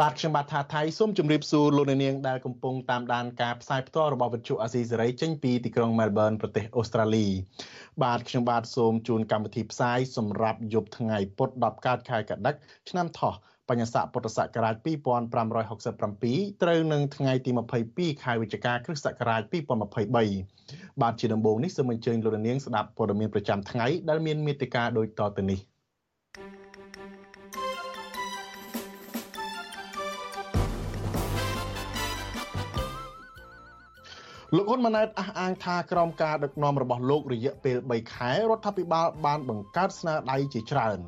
បាទខ្ញុំបាទថាថៃសូមជម្រាបសួរលោកអ្នកនាងដែលកំពុងតាមដានការផ្សាយផ្ទាល់របស់វិទ្យុអាស៊ីសេរីចេញពីទីក្រុង Melbourne ប្រទេសអូស្ត្រាលីបាទខ្ញុំបាទសូមជូនកម្មវិធីផ្សាយសម្រាប់យប់ថ្ងៃពុធ10កើតខែកដិកឆ្នាំថោះបញ្ញស័កពុទ្ធសករាជ2567ត្រូវនឹងថ្ងៃទី22ខែវិច្ឆិកាគ្រិស្តសករាជ2023បាទជាដំបូងនេះសូមអញ្ជើញលោកនាងស្ដាប់ព័ត៌មានប្រចាំថ្ងៃដែលមានមេត្តាដូចតទៅនេះ លោកហ៊ុនម៉ាណែតអះអាងថាក្រោមការដឹកនាំរបស់លោករយៈពេល3ខែរដ្ឋាភិបាលបានបង្កើតស្នាដៃជាច្រើន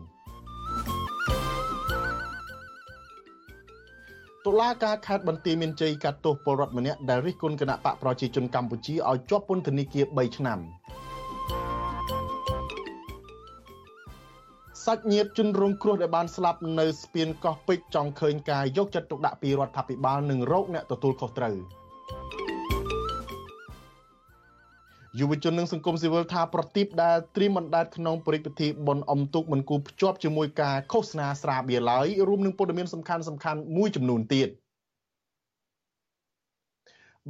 តុលាការខេត្តបន្ទាយមានជ័យកាត់ទោសពលរដ្ឋម្នាក់ដែលរិះគន់គណៈបកប្រជាជនកម្ពុជាឲ្យជាប់ពន្ធនាគារ3ឆ្នាំសាច់ញាតិជនរងគ្រោះដែលបានស្លាប់នៅស្ពានកោះពេជ្រចង់ឃើញការយកចិត្តទុកដាក់ពីរដ្ឋាភិបាលនិងរោគអ្នកទទួលខុសត្រូវ។ យុវជននិងសង្គមស៊ីវិលថាប្រទីបដែលត្រៀមបណ្ដែតក្នុងបរិយាពិធីបុណ្យអុំទូកមិនគូភ្ជាប់ជាមួយការឃោសនាស្រាបៀរឡើយរួមនឹងព័ត៌មានសំខាន់សំខាន់មួយចំនួនទៀត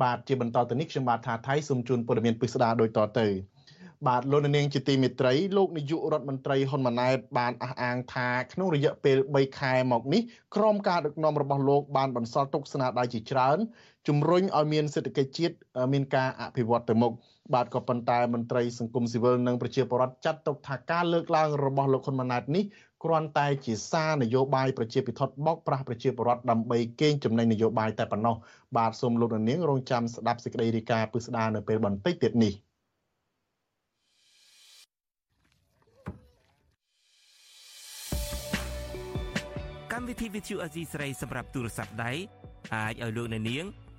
បាទជាបន្តទៅនេះខ្ញុំបាទថាថៃសូមជូនព័ត៌មានពិស្ដារដូចតទៅបាទលោកនាងជាទីមេត្រីលោកនាយករដ្ឋមន្ត្រីហ៊ុនម៉ាណែតបានអះអាងថាក្នុងរយៈពេល3ខែមកនេះក្រមការដឹកនាំរបស់លោកបានបន្សល់ទុកស្នាដៃជាច្រើនជំរុញឲ្យមានសេដ្ឋកិច្ចជាតិមានការអភិវឌ្ឍទៅមុខ បាទក៏ប៉ុន្តែមន្ត្រីសង្គមស៊ីវិលនិងប្រជាពលរដ្ឋចាត់ទុកថាការលើកឡើងរបស់លោកហ៊ុនម៉ាណែតនេះគ្រាន់តែជាសារនយោបាយប្រជាពិធបកប្រាស់ប្រជាពលរដ្ឋដើម្បីកេងចំណេញនយោបាយតែប៉ុណ្ណោះបាទសូមលោកនាងរងចាំស្ដាប់សេចក្តីរាយការណ៍ពិស្ដារនៅពេលបន្តិចទៀតនេះកម្មវិធី Vithu Azizi ស្រីសម្រាប់ទូរស័ព្ទដៃអាចឲ្យលោកអ្នកនាង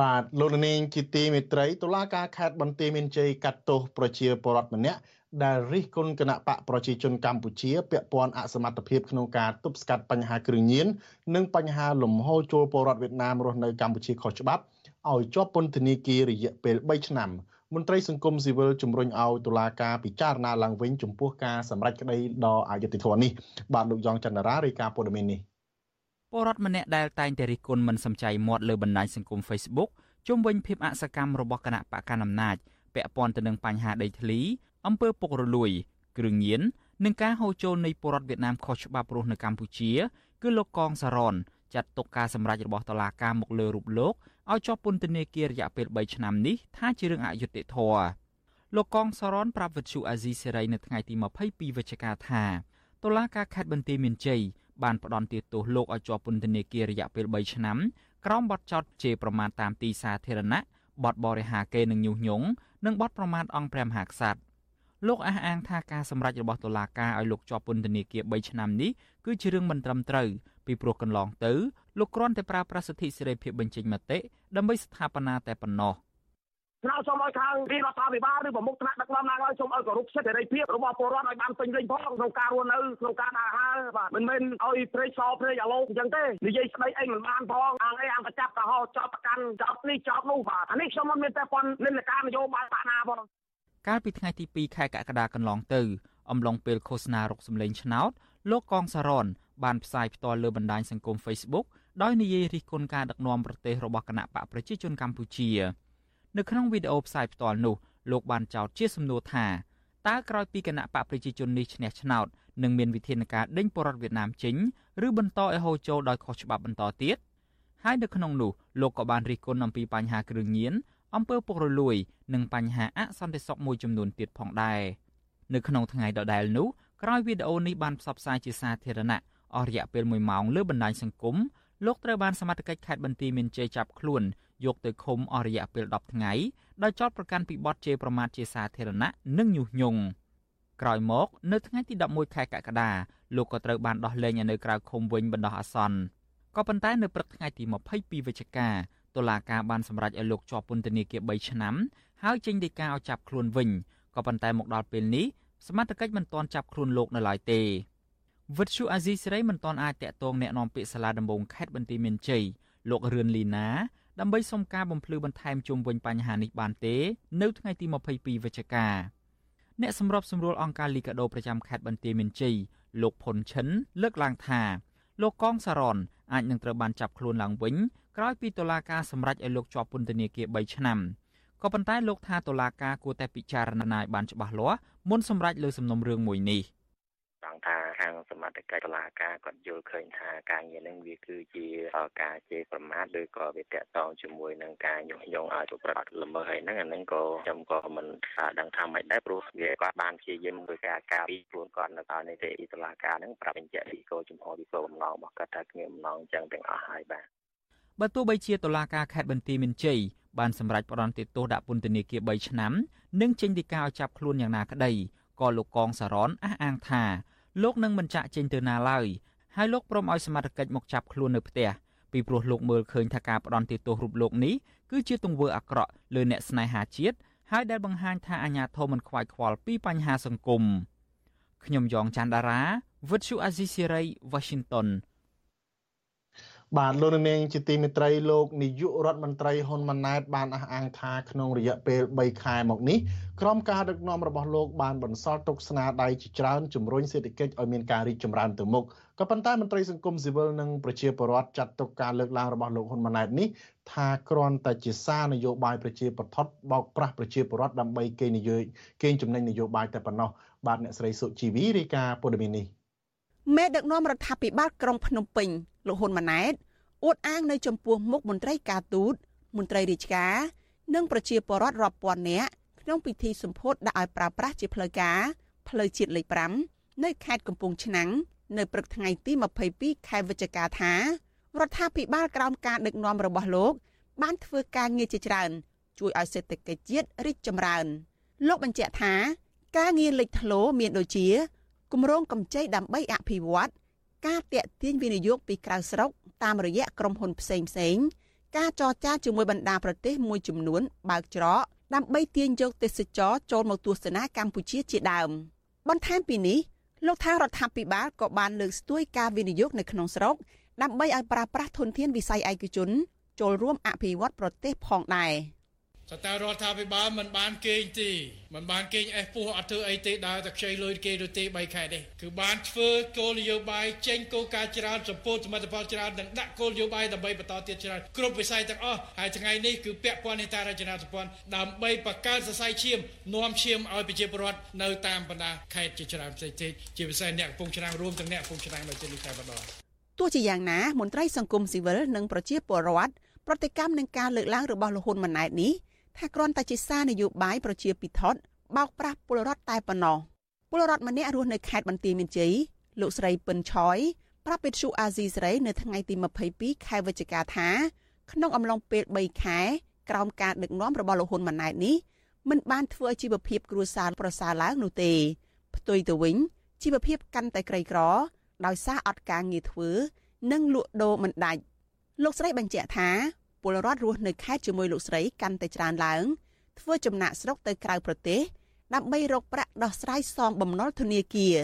បាទលោកនាងជាទីមេត្រីតុលាការខេត្តបន្ទាយមានជ័យកាត់ទោសប្រជាពលរដ្ឋម្នាក់ដែលរិះគន់គណៈបកប្រជាជនកម្ពុជាពាក់ព័ន្ធអសមត្ថភាពក្នុងការទប់ស្កាត់បញ្ហាគ្រឿងញៀននិងបញ្ហាលំហូរចូលពលរដ្ឋវៀតណាមរស់នៅកម្ពុជាខុសច្បាប់ឲ្យជាប់ពន្ធនាគាររយៈពេល3ឆ្នាំមន្ត្រីសង្គមស៊ីវិលជំរុញឲ្យតុលាការពិចារណាឡើងវិញចំពោះការសម្រេចក្តីដ៏អយុត្តិធម៌នេះបាទលោកយ៉ងច័ន្ទរារាយការណ៍ព័ត៌មាននេះ ពលរដ្ឋម្នាក់ដែលតែងតែរិះគន់មិនសំចៃមាត់លើបណ្ដាញសង្គម Facebook ជុំវិញភាពអសកម្មរបស់គណៈបកកណ្ដាលអំណាចពាក់ព័ន្ធទៅនឹងបញ្ហាដីធ្លីអំពើពុករលួយ គ្រឿងញៀននិងការហូរចូលនៃពលរដ្ឋវៀតណាមខុសច្បាប់រស់នៅកម្ពុជា គឺលោកកងសារ៉នចាត់ទុកការសម្រេចរបស់តុលាការមកលើរូបលោកឲ្យជាប់ពន្ធនាគាររយៈពេល3ឆ្នាំនេះថាជារឿងអយុត្តិធម៌លោកកងសារ៉នប្រាប់វិទ្យុអាស៊ីសេរីនៅថ្ងៃទី22វិច្ឆិកាថាតុលាការខេត្តបន្ទាយមានជ័យ បានផ្ដន្ទាទោសលោកឲ្យជាប់ពន្ធនាគាររយៈពេល3ឆ្នាំក្រោមបទចោទជេរប្រមាថតាមទីសាធារណៈបទបរិហាកេរនឹងញុះញង់និងបទប្រមាថអង្គព្រះមហាក្សត្រលោកអះអាងថាការសម្រេចរបស់តុលាការឲ្យលោកជាប់ពន្ធនាគារ3ឆ្នាំនេះគឺជារឿងមិនត្រឹមត្រូវពីព្រោះកន្លងទៅលោកគ្រាន់តែប្រើប្រាស់សិទ្ធិសេរីភាពបញ្ចេញមតិដើម្បីស្ថាបនាតែប៉ុណ្ណោះ ស្នើសុំឲ្យខាងរាជរដ្ឋាភិបាលឬប្រមុខថ្នាក់ដឹកនាំណាឲ្យសូមឲ្យគោរពសិទ្ធិសេរីភាពរបស់ពលរដ្ឋឲ្យបានពេញលេញផងក្នុងការរស់នៅក្នុងការដើរហើរបាទមិនមែនឲ្យព្រេកសព្រេកអាឡូអញ្ចឹងទេនិយាយស្ដីអីមិនបានផងអាងអីអាងប្រចាប់កោះចោតប្រកាន់ចោតនេះចោតនោះបាទអានេះខ្ញុំមិនមានតែប៉ុននិន្នាការនយោបាយបាក់ណាផងកាលពីថ្ងៃទី2ខែកក្កដាកន្លងទៅ អំឡុងពេលឃោសនារកសម្លេងឆ្នោតលោកកងសារ៉នបានផ្សាយផ្ទាល់លើបណ្ដាញសង្គម Facebook ដោយនិយាយរិះគន់ការដឹកនាំប្រទេសរបស់គណៈបកប្រជាជនកម្ពុជា នៅក្នុងវីដេអូផ្សាយផ្ទាល់នោះលោកបានចោទជាសំណួរថាតើក្រោយពីគណៈបកប្រជាជននេះឈ្នះឆ្នោតនឹងមានវិធានការដេញបរដ្ឋវៀតណាមចេញឬបន្តឲ្យហូរចូលដោយខុសច្បាប់បន្តទៀតហើយនៅក្នុងនោះលោកក៏បានរិះគន់អំពីបញ្ហាគ្រឿងញៀនអំពើពុករលួយ និងបញ្ហាអសន្តិសុខមួយចំនួនទៀតផងដែរនៅក្នុងថ្ងៃដដែលនោះក្រោយវីដេអូនេះបានផ្សព្វផ្សាយជាសាធារណៈអស់រយៈពេល1ម៉ោងលើបណ្ដាញសង្គមលោកត្រូវបានសមត្ថកិច្ចខេត្តបន្ទាយមានជ័យចាប់ខ្លួន យកទៅឃុំអស់រយៈពេល10ថ្ងៃដោយចោទប្រកាន់ពីបទជេរប្រមាថជាសាធារណៈនិងញុះញង់ក្រោយមកនៅថ្ងៃទី11ខែកក្កដាលោកក៏ត្រូវបានដោះលែងនៅក្រៅឃុំវិញបណ្ដោះអាសន្នក៏ប៉ុន្តែនៅព្រឹកថ្ងៃទី22វិច្ឆិកាតុលាការបានសម្រេចឲ្យលោកជាប់ពន្ធនាគារ3ឆ្នាំហើយចេញដីកាឲ្យចាប់ខ្លួនវិញក៏ប៉ុន្តែមកដល់ពេលនេះសមត្ថកិច្ចមិនទាន់ចាប់ខ្លួនលោកនៅឡើយទេវិទ្យុអាស៊ីសេរីមិនទាន់អាចតាក់ទងแนะនាំពាក្យសាលាដំបងខេត្តបន្ទាយមានជ័យលោករឿនលីណា ដើម្បីសុំការបំភ្លឺបន្ថែមជុំវិញបញ្ហានេះបានទេ នៅថ្ងៃទី22វិច្ឆិកាអ្នកសម្របសម្រួលអង្គការលីកាដូប្រចាំខេត្តបន្ទាយមានជ័យលោកផុនឈិនលើកឡើងថាលោកកងសារ៉នអាចនឹងត្រូវបានចាប់ខ្លួនឡើងវិញក្រោយពីតុលាការសម្រេចឲ្យលោកជាប់ពន្ធនាគារ3ឆ្នាំក៏ប៉ុន្តែលោកថាតុលាការគួរតែពិចារណាឲ្យបានច្បាស់លាស់មុនសម្រេចលើសំណុំរឿងមួយនេះ។ង់ថា ខាងសមត្ថកិច្ចតុលាការគាត់យល់ឃើញថាការងារនឹងវាគឺជាការជេរប្រមាថឬក៏វាតកតងជាមួយនឹងការញុះញង់ឲ្យប្រព្រឹត្តល្មើសហើយហ្នឹងអាហ្នឹងក៏ខ្ញុំក៏មិនដឹងថាម៉េចដែរព្រោះវាគាត់បានព្យាយាមធ្វើការការពីខ្លួនគាត់នៅតាមនីតិតុលាការហ្នឹងប្រាប់បញ្ជាក់ពីគោលចំហពីគោលបំណងរបស់គាត់ថាគ្មានបំណងអញ្ចឹងទាំងអស់ហើយបាទបើទោះបីជាតុលាការខេត្តបន្ទាយមានជ័យបានសម្រេចផ្តន្ទាទោសដាក់ពន្ធនាគារ3ឆ្នាំនិងចេញដីកាឲ្យចាប់ខ្លួនយ៉ាងណាក្តីក៏លោកកងសារ៉នអះអាងថា លោកនឹងមិនចាក់ចេញទៅណាឡើយហើយលោកព្រមឲ្យសមត្ថកិច្ចមកចាប់ខ្លួននៅផ្ទះពីព្រោះលោកមើលឃើញថាការផ្ដន់ទោសរូបលោកនេះគឺជាទង្វើអាក្រក់លើអ្នកស្នេហាជាតិហើយដែលបង្ហាញថាអាញាធមមិនខ្វាយខ្វល់ពីបញ្ហាសង្គមខ្ញុំយ៉ងច័ន្ទដារាវិទ្យុអាស៊ីសេរី Washington បាទលោកនាងជាទីមេត្រីលោកនាយករដ្ឋមន្ត្រីហ៊ុនម៉ាណែតបានអះអាងថាក្នុងរយៈពេល3ខែមកនេះក្រមការដឹកនាំរបស់លោកបានបន្សល់ទុកស្នាដៃជាច្រើនជំរុញសេដ្ឋកិច្ចឲ្យមានការរីកចម្រើនទៅមុខក៏ប៉ុន្តែមន្ត្រីសង្គមស៊ីវិលនិងប្រជាពលរដ្ឋចាត់ទុកការលើកឡើងរបស់លោកហ៊ុនម៉ាណែតនេះថាគ្រាន់តែជាសារនយោបាយប្រជាប្រដ្ឋបោកប្រាស់ប្រជាពលរដ្ឋដើម្បីគេនយោបាយកេងចំណេញនយោបាយតែប៉ុណ្ណោះបាទអ្នកស្រីសុជីវីរាយការណ៍ព័ត៌មាននេះមេដឹកនាំរដ្ឋាភិបាលក្រុងភ្នំពេញ លោកហ៊ុនម៉ាណែតអួតអាងនៅចំពោះមុខមន្ត្រីការទូតមន្ត្រីរាជការនិងប្រជាពលរដ្ឋរាប់ពាន់នាក់ក្នុងពិធីសម្ពោធដាក់ឲ្យប្រើប្រាស់ជាផ្លូវការផ្លូវជាតិលេខ5នៅខេត្តកំពង់ឆ្នាំងនៅព្រឹកថ្ងៃទី22ខែវិច្ឆិកាថារដ្ឋាភិបាលក្រោមការដឹកនាំរបស់លោក បានធ្វើការងារជាច្រើន ជួយឲ្យសេដ្ឋកិច្ចជាតិរីកចម្រើន លោកបញ្ជាក់ថា ការងារលេចធ្លោមានដូចជាគម្រោងកម្ចីដើម្បីអភិវឌ្ឍ ការតាក់ទាញវិនិយោគពីក្រៅស្រុកតាមរយៈក្រុមហ៊ុនផ្សេងផ្សេងការចរចាជាមួយបណ្ដាប្រទេសមួយចំនួនបើកច្រកដើម្បីទាញយកទេសចរចូលមកទស្សនាកម្ពុជាជាដើមបន្ថែមពីនេះលោកថារដ្ឋាភិបាលក៏បានលើកស្ទួយការវិនិយោគនៅក្នុងស្រុកដើម្បីឲ្យប្រើប្រាស់ធនធានវិស័យឯកជនចូលរួមអភិវឌ្ឍប្រទេសផងដែរ។ សតារដ្ឋាភិបាលមិនបានគេងទេមិនបានគេងអេសពោះអត់ធ្វើអីទេដើរតែខ្ចីលុយគេទៅទេ3ខែនេះគឺបានធ្វើគោលនយោបាយចេញគោលការណ៍ច្រើនសម្ពោធសមិទ្ធផលច្រើននិងដាក់គោលនយោបាយដើម្បីបន្តទៀតច្រើនគ្រប់វិស័យទាំងអស់ហើយថ្ងៃនេះគឺពាក់ព័ន្ធនឹងតារចនាសម្ព័ន្ធដើម្បីបង្កើនសរសៃឈាមនាំឈាមឲ្យប្រជាពលរដ្ឋនៅតាមបណ្ដាខេត្តជាច្រើនផ្សេងៗជាពិសេសអ្នកកំពង់ឆ្នាំងរួមទាំងអ្នកកំពង់ឆ្នាំងនៅទីនេះតែម្ដងទោះជាយ៉ាងណាមន្ត្រីសង្គមស៊ីវិលនិងប្រជាពលរដ្ឋប្រតិកម្មនឹងការលើកឡើងរបស់លហ៊ុនម៉ាណែតនេះ ថាគ្រាន់តែជាសារនយោបាយប្រជាពិធដ្ឋបោកប្រាស់ពលរដ្ឋតែប៉ុណ្ណោះពលរដ្ឋម្នាក់រស់នៅខេត្តបន្ទាយមានជ័យលោកស្រីពិនឆយប្រាប់វិទ្យុអាស៊ីសេរីនៅថ្ងៃទី22ខែវិច្ឆិកាថា ក្នុងអំឡុងពេល3ខែក្រោមការដឹកនាំរបស់លោកហ៊ុនម៉ាណែតនេះមិនបានធ្វើឲ្យជីវភាពគ្រួសារប្រសើរឡើងនោះទេ ផ្ទុយទៅវិញជីវភាពកាន់តែក្រីក្រ ដោយសារអត់ការងារធ្វើ និងលក់ដូរមិនដាច់លោកស្រីបញ្ជាក់ថា ពលរដ្ឋរស់នៅខេត្តជាមួយលោកស្រីកាន់តែច្រើនឡើងធ្វើចំណាក់ស្រុកទៅក្រៅប្រទេសដើម្បីរកប្រាក់ដោះស្រាយសងបំណុលធនាគារ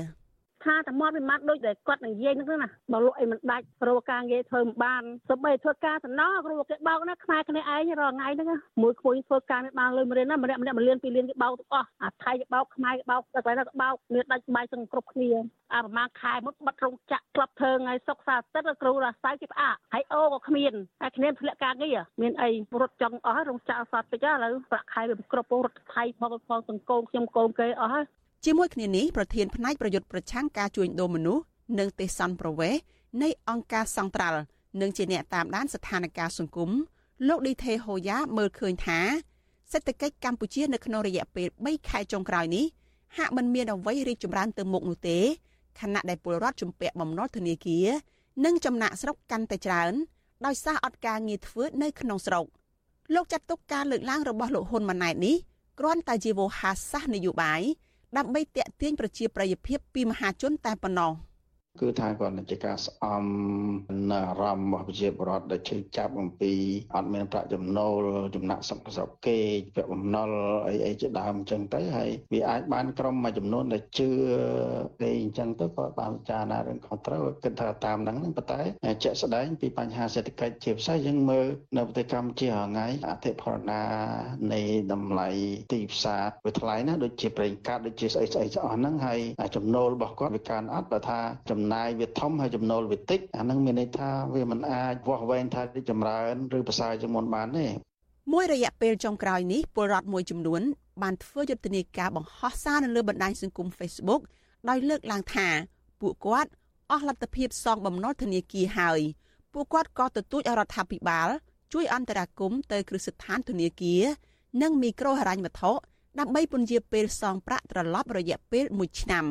ថាតែមកពីម៉ាត់ដូចតែគាត់និយាយហ្នឹងណាបើលក់អីមិនដាច់រកការងារធ្វើមិនបានសូម្បីធ្វើការសំណងគ្រូគេបោកណាខ្មែរគ្នាឯងរាល់ថ្ងៃហ្នឹងមួយក្មួយធ្វើការមិនបានលុយមួយរៀនណាម្នាក់ម្នាក់មួយលានពីរលានគេបោកទាំងអស់អាថៃគេបោកខ្មែរគេបោកតែកន្លែងណាគេបោកមានដាច់បាយទាំងគ្រប់គ្នាអាប្រហែលខែមុនបាត់រោងចក្រក្លឹបធ្វើថ្ងៃសុកសាទឹកគ្រូរាសៅគេផ្អាកហើយអូក៏គ្មានហើយគ្នាធ្លាក់ការងារមានអីរត់ចង់អស់ហើយរោងចក្រសតតិចឥឡូវប្រាក់ខែវាគ្រប់រត់ថៃផងផងសង្គមខ្ញុំកូនគេអស់ហើយ ជាមួយគ្នានេះប្រធានផ្នែកប្រយុទ្ធប្រឆាំងការជួញដូរមនុស្សនិងទេសន្តប្រវេសនៃអង្គការសង្ត្រាល់និងជាអ្នកតាមដានស្ថានភាពសង្គមលោកឌីថេហូយ៉ាមើលឃើញថាសេដ្ឋកិច្ចកម្ពុជានៅក្នុងរយៈពេល3ខែចុងក្រោយនេះហាក់មិនមានអ្វីរីកចម្រើនទៅមុខនោះទេខណៈដែលពលរដ្ឋជំពាក់បំណុលធនាគារនិងចំណាក់ស្រុកកាន់តែច្រើនដោយសារអត់ការងារធ្វើនៅក្នុងស្រុកលោកចាត់ទុកការលើកឡើងរបស់លោកហ៊ុនម៉ាណែតនេះគ្រាន់តែជាវោហារសាស្ត្រនយោបាយ ដើម្បីតាក់ទាញប្រជាប្រិយភាពពីមហាជនតែប៉ុណ្ណោះ។ គឺថាគាត់ជាការស្អំនៅអារម្មណ៍របស់ប្រជាពលរដ្ឋដែលជឿចាប់អំពីអត់មានប្រាក់ចំណូលចំណាក់ស្រុកស្រុកគេពាក់បំណុលអីអីជាដើមអញ្ចឹងទៅហើយវាអាចបានក្រុមមួយចំនួនដែលជឿគេអញ្ចឹងទៅក៏បានពិចារណារឿងខុសត្រូវគិតថាតាមហ្នឹងហ្នឹងប៉ុន្តែជាក់ស្ដែងពីបញ្ហាសេដ្ឋកិច្ចជាពិសេសយើងមើលនៅប្រទេសកម្ពុជាហងៃអធិបតេយ្យនៃតម្លៃទីផ្សារវាថ្លៃណាដូចជាប្រេងកាតដូចជាស្អីស្អីអស់ហ្នឹងហើយចំណូលរបស់គាត់វាកើនអត់បើថាចំចំណាយវាធំហើយចំណូលវាតិចអានឹងមានន័យថាវាមិនអាចវាស់វែងថារីកចម្រើនឬប្រសើរជាងមុនបានទេមួយរយៈពេលចុងក្រោយនេះពលរដ្ឋមួយចំនួនបានធ្វើយុទ្ធនាការបង្ហោះសារនៅលើបណ្ដាញសង្គម Facebook ដោយលើកឡើងថាពួកគាត់អស់លទ្ធភាពសងបំណុលធនាគារហើយពួកគាត់ក៏ទទូចរដ្ឋាភិបាលជួយអន្តរាគមន៍ទៅគ្រឹះស្ថានធនាគារនិងមីក្រូហិរញ្ញវត្ថុដើម្បីពន្យាពេលសងប្រាក់ត្រឡប់រយៈពេល1ឆ្នាំ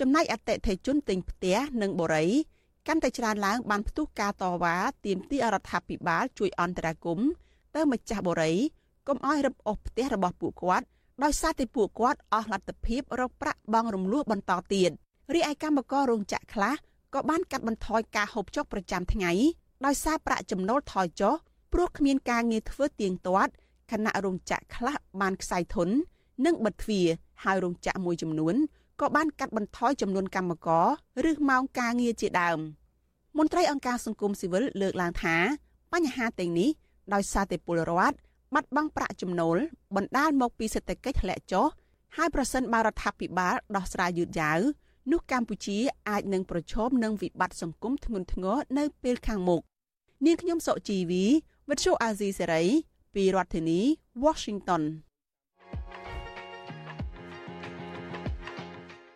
ចំណែកអតិថិជនទិញផ្ទះនិងបរិយកាន់តែច្រើនឡើងបានផ្ទុះការតវ៉ាទាមទាររដ្ឋាភិបាលជួយអន្តរាគមន៍ទៅម្ចាស់បរិយកុំឲ្យរឹបអូសផ្ទះរបស់ពួកគាត់ដោយសារតែពួកគាត់អស់លទ្ធភាពរកប្រាក់បង់រំលោះបន្តទៀតរីឯកម្មកររោងចក្រខ្លះក៏បានកាត់បន្ថយការហូបចុកប្រចាំថ្ងៃដោយសារប្រាក់ចំណូលថយចុះព្រោះគ្មានការងារធ្វើទៀងទាត់ខណៈរោងចក្រខ្លះបានខ្សែធន និងបិទទ្វារហើយរោងចក្រមួយចំនួន ក៏បានកាត់បន្ថយចំនួនកម្មករឬម៉ោងការងារជាដើមមន្ត្រីអង្គការសង្គមស៊ីវិលលើកឡើងថា បញ្ហាទាំងនេះដោយសារតែពលរដ្ឋបាត់បង់ប្រាក់ចំណូលបណ្ដាលមកពីសេដ្ឋកិច្ចធ្លាក់ចុះហើយប្រសិនបើរដ្ឋាភិបាលដោះស្រាយយឺតយ៉ាវនោះកម្ពុជាអាចនឹងប្រឈមនឹងវិបត្តិសង្គមធ្ងន់ធ្ងរនៅពេលខាងមុខនាងខ្ញុំសុជីវីវិទ្យុអាស៊ីសេរីពីរដ្ឋធានី Washington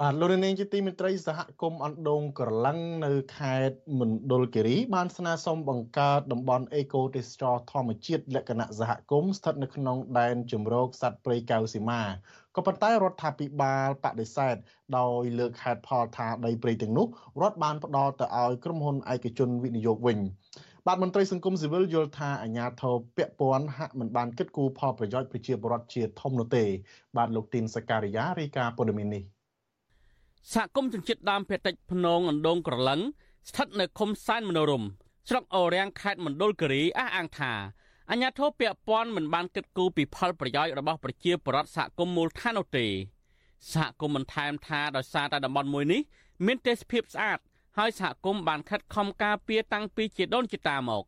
បាទលោកនាងជាទីមេត្រីសហគមន៍អណ្ដូងក្រឡឹងនៅខេត្តមណ្ឌលគិរីបានស្នើសុំបង្កើតតំបន់អេកូទេសចរធម្មជាតិលក្ខណៈសហគមន៍ស្ថិតនៅក្នុងដែនជម្រកសត្វព្រៃកៅស៊ីម៉ាក៏ប៉ុន្តែរដ្ឋាភិបាលបដិសេធដោយលើកហេតុផលថាដីព្រៃទាំងនោះរដ្ឋបានផ្ដល់ទៅឲ្យក្រុមហ៊ុនឯកជនវិនិយោគវិញបាទមន្ត្រីសង្គមស៊ីវិលយល់ថាអាញាធរពាក់ព័ន្ធហាក់មិនបានគិតគូរផលប្រយោជន៍ប្រជាពលរដ្ឋជាធំនោះទេ បាទលោកទីនសការីយ៉ារាយការណ៍ព័ត៌មាននេះ សហគមន៍ជនជាតិដើមភាគតិចភ្នងអណ្ដូងក្រឡឹងស្ថិតនៅឃុំសែនមនោរមស្រុកអូរាំងខេត្តមណ្ឌលគិរីអះអាងថាអញ្ញាធិបពាក់ព័ន្ធមិនបានគិតគូរពីផលប្រយោជន៍របស់ប្រជាពលរដ្ឋសហគមន៍មូលដ្ឋាននោះទេសហគមន៍បានថែមថាដោយសារតែតំបន់មួយនេះមានទេសភាពស្អាតហើយសហគមន៍បានខិតខំការពារតាំងពីជាដូនជាតាមក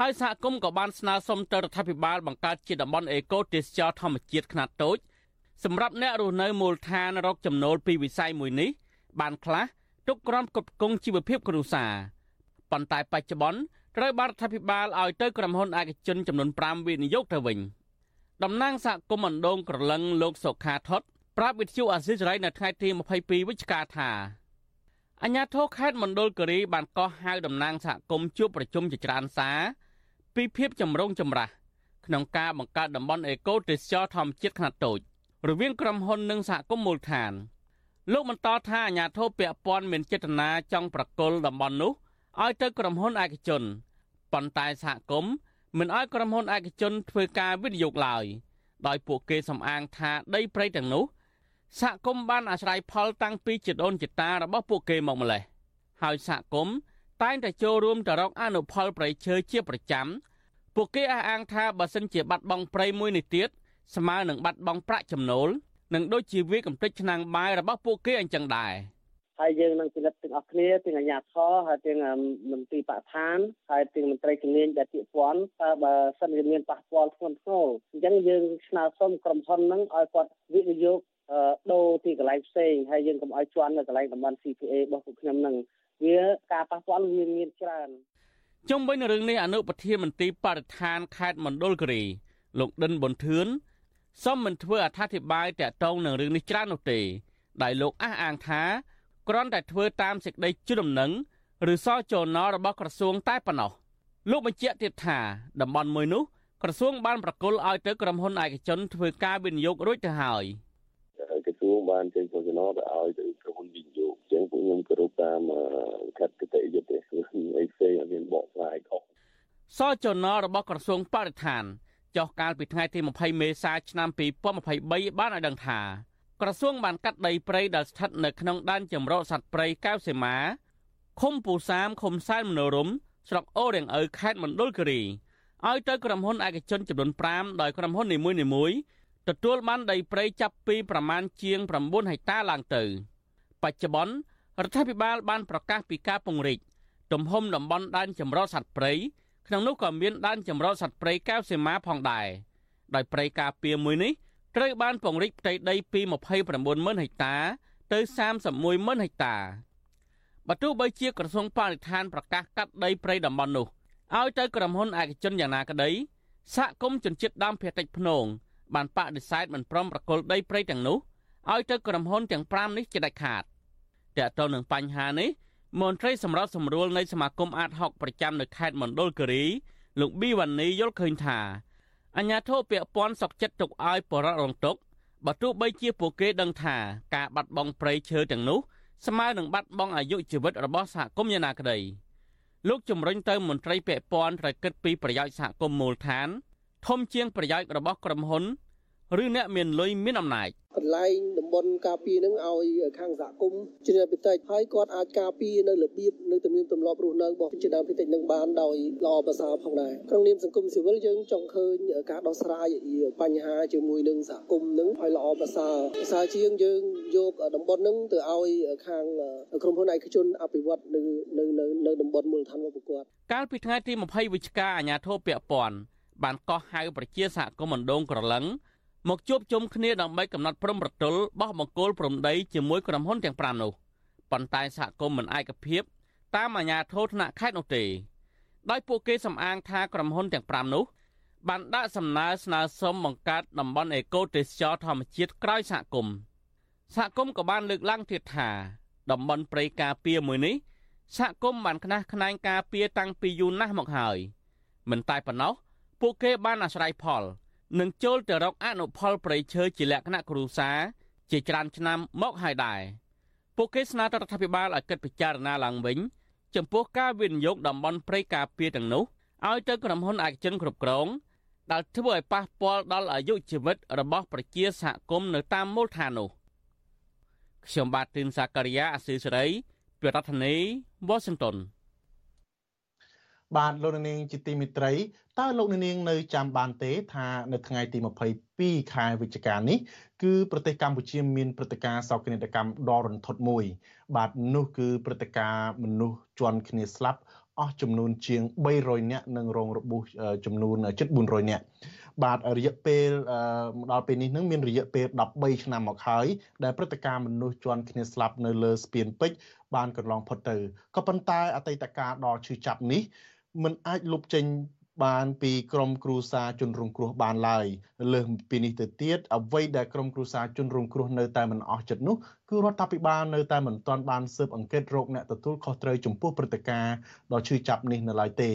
ហើយសហគមន៍ក៏បានស្នើសុំទៅរដ្ឋាភិបាលបង្កើតជាតំបន់អេកូទេសចរធម្មជាតិខ្នាតតូច សម្រាប់អ្នករស់នៅមូលដ្ឋានរកចំណូលពីវិស័យមួយនេះ បានខ្លះទុកក្រំគ្រប់គងជីវភាពគ្រួសារប៉ុន្តែបច្ចុប្បន្នត្រូវបានរដ្ឋាភិបាលឲ្យទៅក្រុមហ៊ុនឯកជនចំនួន5វិនិយោគទៅវិញតំណាងសហគមន៍អណ្ដូងក្រឡឹងលោកសុខាថតប្រាប់វិទ្យុអាស៊ីសេរីនៅថ្ងៃទី22វិច្ឆិកាថាអញ្ញាធរខេត្តមណ្ឌលគិរីបានកោះហៅតំណាងសហគមន៍ជួបប្រជុំជាច្រើនសារពីភាពចម្រូងចម្រាសក្នុងការបង្កើតតំបន់អេកូទេសចរធម្មជាតិខ្នាតតូច រវាងក្រុមហ៊ុននិងសហគមន៍មូលដ្ឋានលោកបន្តថាអាញាធិបតេយ្យពាក់ព័ន្ធមានចេតនាចង់ប្រកុលតំបន់នោះឲ្យទៅក្រុមហ៊ុនឯកជនប៉ុន្តែសហគមន៍មិនឲ្យក្រុមហ៊ុនឯកជនធ្វើការវិនិយោគឡើយដោយពួកគេសំអាងថាដីព្រៃទាំងនោះសហគមន៍បានអាស្រ័យផលតាំងពីជាដូនជាតារបស់ពួកគេមកម្លេះហើយសហគមន៍តែងតែចូលរួមទៅរកអនុផលប្រៃឈើជាប្រចាំពួកគេអះអាងថាបើសិនជាបាត់បង់ព្រៃមួយនេះទៀត ស្មើនឹងបាត់បង់ប្រាក់ចំណូលនិងដូចជាវាកំទេចឆ្នាំងបាយរបស់ពួកគេអញ្ចឹងដែរហើយយើងនឹងពិនិត្យទាំងអស់គ្នាទាំងអាជ្ញាធរហើយទាំងមន្ត្រីបរដ្ឋានហើយទាំងមន្ត្រីជំនាញដែលពាក់ព័ន្ធតើបើសិនជាមានប៉ះពាល់ធ្ងន់ធ្ងរអញ្ចឹងយើងស្នើសុំក្រុមហ៊ុនហ្នឹងឲ្យគាត់វិនិយោគដូរទីកន្លែងផ្សេងហើយយើងកុំឲ្យជន់នៅកន្លែងតំបន់ CPA របស់ពួកខ្ញុំហ្នឹងវាការប៉ះពាល់វាមានច្រើនជុំវិញរឿងនេះអនុប្រធានមន្ត្រីបរិស្ថានខេត្តមណ្ឌលគិរីលោកដិនប៊ុនធឿន សូមមិនធ្វើអត្ថាធិប្បាយតាក់ទងនឹងរឿងនេះច្រើននោះទេដែលលោកអះអាងថាគ្រាន់តែធ្វើតាមសេចក្តីជូនដំណឹងឬសចនរបស់ក្រសួងតែប៉ុណ្ណោះលោកបញ្ជាក់ទៀតថាតំបន់មួយនោះក្រសួងបានប្រគល់ឲ្យទៅក្រុមហ៊ុនឯកជនធ្វើការវិនិយោគរួចទៅហើយក្រសួងបានចេញសចនទៅឲ្យទៅក្រុមហ៊ុនវិនិយោគចឹងពួកខ្ញុំគោរពតាមខត្តគតិយុត្តិអីផ្សេងអត់មានបកស្រាយខុសសចនរបស់ក្រសួងបរិស្ថាន ចុះកាលពីថ្ងៃទី20មេសាឆ្នាំ2023បានឲ្យដឹងថាក្រសួងបានកាត់ដីព្រៃដែលស្ថិតនៅក្នុងដែនជម្រកសត្វព្រៃកៅសីមាឃុំពូសាមឃុំសែនមនោរមស្រុកអូរៀងឪខេត្តមណ្ឌលគិរីឲ្យទៅក្រុមហ៊ុនឯកជនចំនួន5ដោយក្រុមហ៊ុននីមួយៗទទួលបានដីព្រៃចាប់ពីប្រមាណជាង9ហិកតាឡើងទៅ បច្ចុប្បន្នរដ្ឋាភិបាលបានប្រកាសពីការពង្រីកទំហំតំបន់ដែនជម្រកសត្វព្រៃ ក្នុងនោះក៏មានដែនជម្រកសត្វព្រៃកែវសីមាផងដែរដោយព្រៃការពារមួយនេះត្រូវបានពង្រីកផ្ទៃដីពី290,000ហិកតា ទៅ310,000ហិកតាបើទោះបីជាក្រសួងបរិស្ថានប្រកាសកាត់ដីព្រៃតំបន់នោះឲ្យទៅក្រុមហ៊ុនឯកជនយ៉ាងណាក្តីសហគមន៍ជនជាតិដើមភាគតិចភ្នងបានបដិសេធមិនព្រមប្រគល់ដីព្រៃទាំងនោះឲ្យទៅក្រុមហ៊ុនទាំង5នេះជាដាច់ខាតតើតើនឹងបញ្ហានេះ មន្ត្រីសម្រាប់សម្រួលនៃសមាគមអាត60ប្រចាំនៅខេត្តមណ្ឌលគិរីលោកប៊ីវ៉ានីយល់ឃើញថាអញ្ញាធិបពាក់ព័ន្ធសុកចិត្តទុកឲ្យបរិវត្តរងទុកបើទោះបីជាពួកគេដឹងថាការបាត់បង់ព្រៃឈើទាំងនោះស្មើនឹងបាត់បង់អាយុជីវិតរបស់សហគមន៍យ៉ាងណាក្តីលោកជំរុញទៅមន្ត្រីពាក់ព័ន្ធត្រូវគិតពីប្រយោជន៍សហគមន៍មូលដ្ឋានធំជាងប្រយោជន៍របស់ក្រុមហ៊ុន ឬអ្នកមានលុយមានអំណាចកន្លែងតំបន់ការពារនឹងឲ្យខាងសហគមន៍ជាដើមពិតិចហើយគាត់អាចការពារនៅរបៀបនៅទំនៀមទម្លាប់រស់នៅរបស់ជាដើមពិតិចនឹងបានដោយល្អប្រសើរផងដែរក្នុងនាមសង្គមស៊ីវិលយើងចង់ឃើញការដោះស្រាយបញ្ហាជាមួយនឹងសហគមន៍នឹងឲ្យល្អប្រសើរប្រសើរជាងយើងយកតំបន់នឹងទៅឲ្យខាងក្រុមហ៊ុនឯកជនអភិវឌ្ឍនៅនៅនៅតំបន់មូលដ្ឋានរបស់គាត់កាលពីថ្ងៃទី20វិច្ឆិកាអាជ្ញាធរពាក់ព័ន្ធបានកោះហៅប្រជាសហគមន៍មណ្ដងក្រឡឹង មកជួបជុំគ្នាដើម្បីកំណត់ព្រំប្រទល់បោះបង្គោលព្រំដីជាមួយក្រុមហ៊ុនទាំង5នោះប៉ុន្តែសហគមន៍មិនឯកភាពតាមអាជ្ញាធរថ្នាក់ខេត្តនោះទេដោយពួកគេសំអាងថាក្រុមហ៊ុនទាំង5នោះបានដាក់សំណើស្នើសុំបង្កើតតំបន់អេកូទេសចរធម្មជាតិក្រោយសហគមន៍សហគមន៍ក៏បានលើកឡើងទៀតថាតំបន់ព្រៃការពារមួយនេះសហគមន៍បានខ្នះខ្នែងការពារតាំងពីយូរណាស់មកហើយមិនតែប៉ុណ្ណោះពួកគេបានអាស្រ័យផល នឹងចូលទៅរកអនុផលប្រៃឈើជាលក្ខណៈគ្រួសារជាច្រើនឆ្នាំមកហើយដែរពួកគេស្នើទៅរដ្ឋាភិបាលឲ្យគិតពិចារណាឡើងវិញ ចំពោះការវិនិយោគតំបន់ព្រៃការពារទាំងនោះឲ្យទៅក្រុមហ៊ុនឯកជនគ្រប់គ្រងដែលធ្វើឲ្យប៉ះពាល់ដល់អាយុជីវិតរបស់ប្រជាសហគមន៍នៅតាមមូលដ្ឋាននោះខ្ញុំបាទទីនសាការីយ៉ាអស៊ីសេរីពីរដ្ឋធានី Washington បាទលោកនាងជាទីមិត្តរីតើលោកនាងនៅចាំបានទេថានៅថ្ងៃទី22ខែវិច្ឆិកានេះគឺប្រទេសកម្ពុជាមានព្រឹត្តិការណ៍សោកនាដកម្មដ៏រន្ធត់មួយ បាទនោះគឺព្រឹត្តិការណ៍មនុស្សជន់គ្នាស្លាប់អស់ចំនួនជាង300នាក់និងរងរបួសចំនួនជិត400នាក់បាទរយៈពេលមកដល់ពេលនេះនឹងមានរយៈពេល13ឆ្នាំមកហើយដែលព្រឹត្តិការណ៍មនុស្សជន់គ្នាស្លាប់នៅលើស្ពានពេជ្របានកន្លងផុតទៅក៏ប៉ុន្តែអតីតកាលដ៏ឈឺចាប់នេះ មិនអាចលុបចេញបានពីក្រមគ្រូសាជនរងគ្រោះបានឡើយលើសពីនេះទៅទៀតអ្វីដែលក្រមគ្រូសាជនរងគ្រោះនៅតែមិនអស់ចិត្តនោះគឺរដ្ឋាភិបាលនៅតែមិនទាន់បានស៊ើបអង្កេតរោគអ្នកទទួលខុសត្រូវចំពោះព្រឹត្តិការណ៍ដ៏ឈឺចាប់នេះនៅឡើយទេ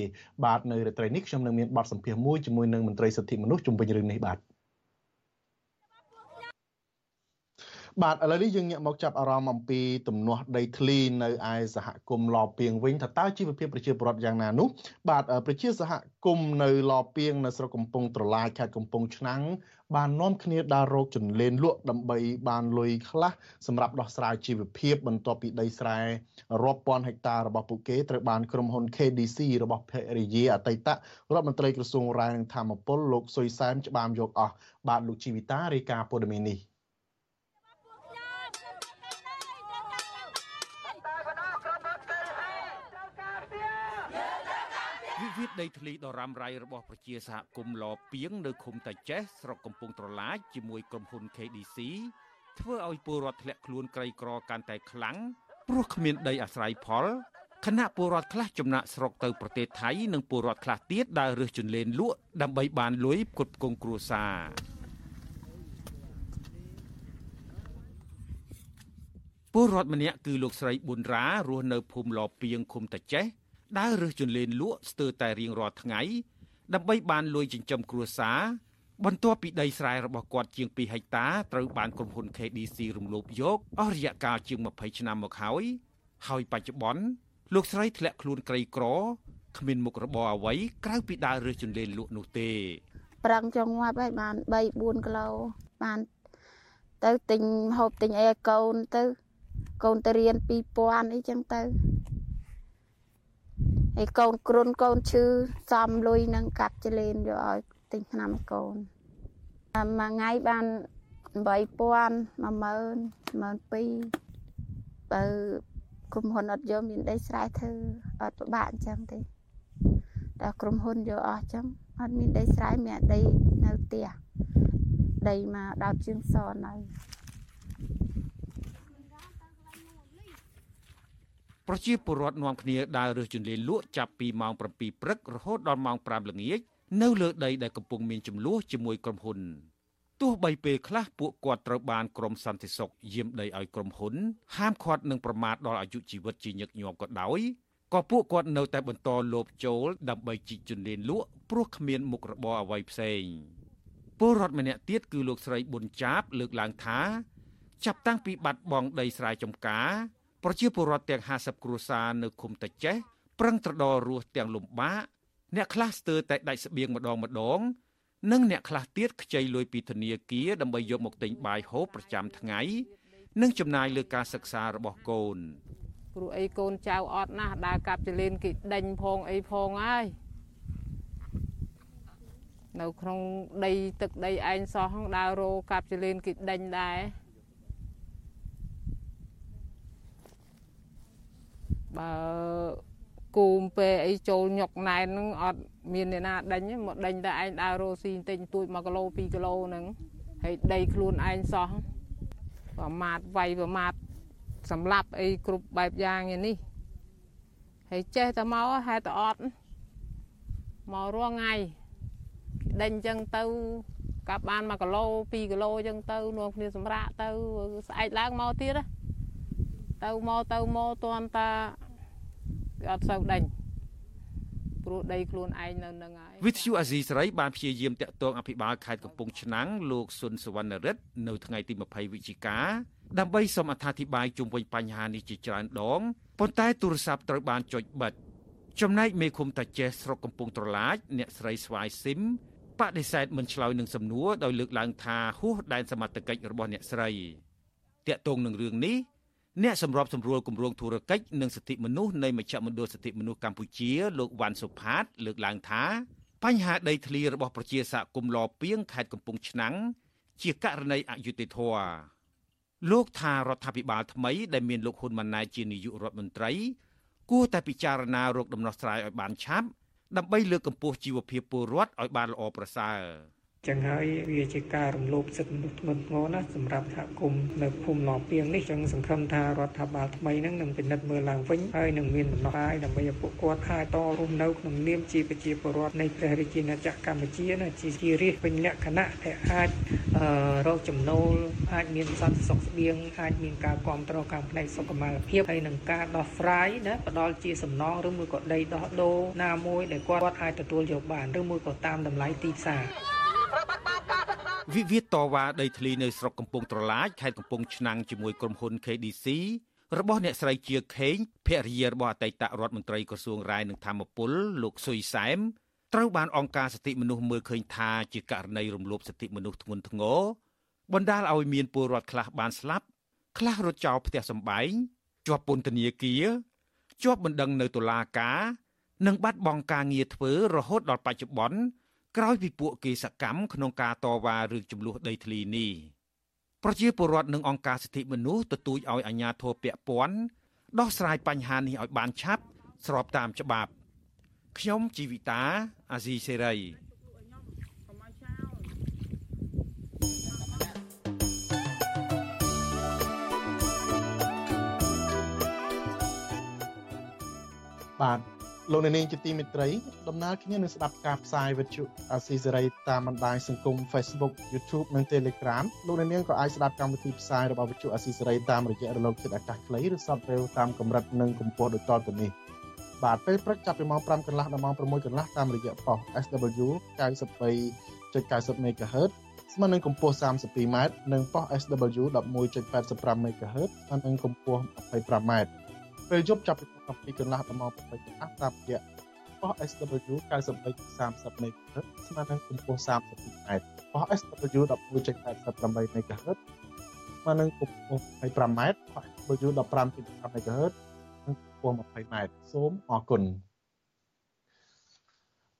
បាទនៅរាត្រីនេះខ្ញុំនឹងមានបទសម្ភាសន៍មួយជាមួយនឹងមន្ត្រីសិទ្ធិមនុស្សជុំវិញរឿងនេះបាទ បាទឥឡូវនេះយើងងាកមកចាប់អារម្មណ៍អំពីទំនាស់ដីធ្លីនៅឯសហគមន៍ឡពីងវិញថាតើជីវភាពប្រជាពលរដ្ឋយ៉ាងណានោះបាទប្រជាសហគមន៍នៅឡពីងនៅស្រុកកំពង់ត្រឡាចខេត្តកំពង់ឆ្នាំងបាននាំគ្នាដើររកចន្លេនលក់ដើម្បីបានលុយខ្លះសម្រាប់ដោះស្រាយជីវភាពបន្ទាប់ពីដីស្រែរាប់ពាន់ហិកតារបស់ពួកគេត្រូវបានក្រុមហ៊ុន KDC របស់ភរិយាអតីតរដ្ឋមន្ត្រីក្រសួងរាយនឹងធម្មពលលោកសុយសែនច្បាមយកអស់បាទលោកជីវិតារាយការណ៍ព័ត៌មាននេះ វិវាទដីធ្លីដ៏រ៉ាំរ៉ៃរបស់ប្រជាសហគមន៍លពៀងនៅឃុំតាចេះស្រុកកំពង់ត្រឡាចជាមួយក្រុមហ៊ុន KDC ធ្វើឲ្យពលរដ្ឋធ្លាក់ខ្លួនក្រីក្រកាន់តែខ្លាំងព្រោះគ្មានដីអាស្រ័យផលគណៈពលរដ្ឋខ្លះចំណាក់ស្រុកទៅប្រទេសថៃនិងពលរដ្ឋខ្លះទៀតដើររើសជន្លេនលក់ដើម្បីបានលុយផ្គត់ផ្គង់គ្រួសារពលរដ្ឋម្នាក់គឺលោកស្រីប៊ុនរ៉ារស់នៅភូមិលពៀងឃុំតាចេះ ដើររើសជន្លេនលក់ស្ទើរតែរៀងរាល់ថ្ងៃដើម្បីបានលុយចិញ្ចឹមគ្រួសារបន្ទាប់ពីដីស្រែរបស់គាត់ជាង2ហិកតាត្រូវបានក្រុមហ៊ុន KDC រំលោភយកអស់រយៈកាលជាង20ឆ្នាំមកហើយហើយបច្ចុប្បន្នលោកស្រីធ្លាក់ខ្លួនក្រីក្រគ្មានមុខរបរអ្វីក្រៅពីដើររើសជន្លេនលក់នោះទេ ប្រឹងចង់ងាប់ហើយបាន3 4គីឡូបានទៅទិញហូបទិញអីឲ្យកូនទៅ កូនទៅរៀន2000អីចឹងទៅ ហើយកូនគ្រុនកូនឈឺសំលុយនឹងកាត់ចលេនយកឲ្យទិញថ្នាំឲ្យកូនមួយថ្ងៃបាន8000 10000 12000បើក្រុមហ៊ុនអត់យកមានដីស្រែធ្វើអត់ពិបាកអញ្ចឹងទេតែក្រុមហ៊ុនយកអស់អញ្ចឹងអត់មានដីស្រែមានដីនៅផ្ទះដីមកដោតជើងសនៅ ប្រជាពលរដ្ឋនាំគ្នាដើររើសជន្លេលក់ចាប់ពីម៉ោង7ព្រឹករហូតដល់ម៉ោង5ល្ងាចនៅលើដីដែលកំពុងមានចំនួនជាមួយក្រុមហ៊ុនទោះបីពេលខ្លះពួកគាត់ត្រូវបានក្រមសន្តិសុខយាមដីឲ្យក្រុមហ៊ុន ហាមឃាត់និងប្រមាថដល់អាយុជីវិតជាញឹកញាប់ក៏ដោយក៏ពួកគាត់នៅតែបន្តលោភចូលដើម្បីជីកជន្លេលក់ព្រោះគ្មានមុខរបរអ្វីផ្សេងពលរដ្ឋម្នាក់ទៀតគឺលោកស្រីប៊ុនចាបលើកឡើងថា ចាប់តាំងពីបាត់បង់ដីស្រែចម្ការ ប្រជាពលរដ្ឋទាំង50គ្រួសារនៅឃុំតាចេះប្រឹងត្រដររស់ទាំងលំបាកអ្នកខ្លះស្ទើរតែដាច់ស្បៀងម្ដងម្ដង និងអ្នកខ្លះទៀតខ្ចីលុយពីធនាគារដើម្បីយកមកទិញបាយហូបប្រចាំថ្ងៃនិងចំណាយលើការសិក្សារបស់កូនព្រោះអីកូនចៅអត់ណាស់ដើរកាប់ចលៀនគេដេញផងអីផងហើយនៅក្នុងដីទឹកដីឯងសោះដើររោកាប់ចលៀនគេដេញដែរ បើគូមពេលអីចូលញុកណែនហ្នឹងអត់មានអ្នកណាដេញមកដេញតែឯងដើររោស៊ីបន្តិចទួច1គីឡូ2គីឡូហ្នឹងហើយដីខ្លួនឯងសោះប្រមាថវាយប្រមាថសម្លាប់អីគ្រប់បែបយ៉ាងនេះហើយចេះតែមកហេតុតែអត់មករងថ្ងៃដេញអញ្ចឹងទៅកាប់បាន1គីឡូ2គីឡូអញ្ចឹងទៅនាំគ្នាសម្រាកទៅស្អែកឡើងមកទៀតណា ទៅមកទៅមកតន់តាអត់សូវដេញព្រោះដីខ្លួនឯងនៅនឹងហើយវិទ្យុអាស៊ីសេរីបានព្យាយាមតាក់ទងអភិបាលខេត្តកំពង់ឆ្នាំងលោកស៊ុនសវណ្ណរិទ្ធនៅថ្ងៃទី20វិច្ឆិកាដើម្បីសូមអត្ថាធិប្បាយជុំវិញបញ្ហានេះជាច្រើនដងប៉ុន្តែទូរស័ព្ទត្រូវបានចុចបិទចំណែកមេឃុំតាចេះស្រុកកំពង់ត្រឡាចអ្នកស្រីស្វាយស៊ីមបដិសេធមិនឆ្លើយនឹងសំណួរដោយលើកឡើងថាហួសដែនសមត្ថកិច្ចរបស់អ្នកស្រីតាក់ទងនឹងរឿងនេះ អ្នកសម្របសម្រួលគម្រោងធុរកិច្ចនិងសិទ្ធិមនុស្សនៃមជ្ឈមណ្ឌលសិទ្ធិមនុស្សកម្ពុជាលោកវ៉ាន់សុផាត លើកឡើងថាបញ្ហាដីធ្លីរបស់ប្រជាសហគមន៍លពីងខេត្តកំពង់ឆ្នាំងជាករណីអយុត្តិធម៌លោកថារដ្ឋាភិបាលថ្មីដែលមានលោកហ៊ុនម៉ាណែតជានាយករដ្ឋមន្ត្រី គួរតែពិចារណារកដំណោះស្រាយឲ្យបានឆាប់ដើម្បីលើកកម្ពស់ជីវភាពពលរដ្ឋឲ្យបានល្អប្រសើរ ចឹងហើយវាជាការរំលោភសិទ្ធិមនុស្សធ្ងន់ធ្ងរណាស់សម្រាប់សហគមន៍នៅភូមិឡពៀងនេះចឹងសង្ឃឹមថារដ្ឋាភិបាលថ្មីនឹងនឹងពិនិត្យមើលឡើងវិញហើយនឹងមានដំណោះស្រាយដើម្បីឲ្យពួកគាត់អាចតរស់នៅក្នុងនាមជាប្រជាពលរដ្ឋនៃព្រះរាជាណាចក្រកម្ពុជាណាជាជារាជពេញលក្ខណៈដែលអាចរកចំណូលអាចមានសន្តិសុខស្បៀងអាចមានការគ្រប់គ្រងខាងផ្នែកសុខុមាលភាពហើយនឹងការដោះស្រាយណាផ្ដល់ជាសំណងឬមួយក៏ដីដោះដូរណាមួយដែលគាត់អាចទទួលយកបានឬមួយក៏តាមតម្លៃទីផ្សារ វិវាទតវ៉ាដីធ្លីនៅស្រុកកំពង់ត្រឡាចខេត្តកំពង់ឆ្នាំងជាមួយក្រុមហ៊ុន KDC របស់អ្នកស្រីជាខេងភរិយារបស់អតីតរដ្ឋមន្ត្រីក្រសួងរាយនឹងធម្មពលលោកស៊ុយសែមត្រូវបានអង្គការសិទ្ធិមនុស្សមើលឃើញថាជាករណីរំលោភសិទ្ធិមនុស្សធ្ងន់ធ្ងរបណ្ដាលឲ្យមានពលរដ្ឋខ្លះបានស្លាប់ខ្លះរត់ចោលផ្ទះសម្បែងជាប់ពន្ធនាគារជាប់បណ្ដឹងនៅតុលាការនិងបាត់បង់ការងារធ្វើរហូតដល់បច្ចុប្បន្ន ក្រោយពីពួកគេសកម្មក្នុងការតវ៉ារឿងចំនួនដីធ្លីនេះប្រជាពលរដ្ឋនិងអង្គការសិទ្ធិមនុស្សទទូចឲ្យអាជ្ញាធរពាក់ព័ន្ធដោះស្រាយបញ្ហានេះឲ្យបានឆាប់ស្របតាមច្បាប់ខ្ញុំជីវិតាអាស៊ីសេរីបាទ លោកអ្នកនាងជាទីមេត្រីដំណើរគ្នានឹងស្ដាប់ការផ្សាយវិទ្យុអាស៊ីសេរីតាមបណ្ដាញសង្គម Facebook YouTube និង Telegram លោកអ្នកនាងក៏អាចស្ដាប់កម្មវិធីផ្សាយរបស់វិទ្យុអាស៊ីសេរីតាមរយៈរលកធាតុអាកាសខ្លីឬ Shortwave តាមកម្រិតនិងកម្ពស់ដូចតទៅនេះបាទពេលព្រឹកចាប់ពីម៉ោង5កន្លះដល់ម៉ោង6កន្លះតាមរយៈប៉ុស SW 93.90 MHz ស្មើនឹងកម្ពស់ 32m និងប៉ុស SW 11.85 MHz ស្មើនឹងកម្ពស់ 25m ពេលយប់ចាប់ពី12កន្លះដល់ម៉ោង8កន្លះតាមរយៈប៉ុស SW 93.30 MHz ស្មើនឹងកម្ពស់ 32m ប៉ុស SW 11.88 MHz ស្មើនឹងកម្ពស់ 25m ប៉ុស SW 15.5 MHz និងកម្ពស់ 20m សូមអរគុណ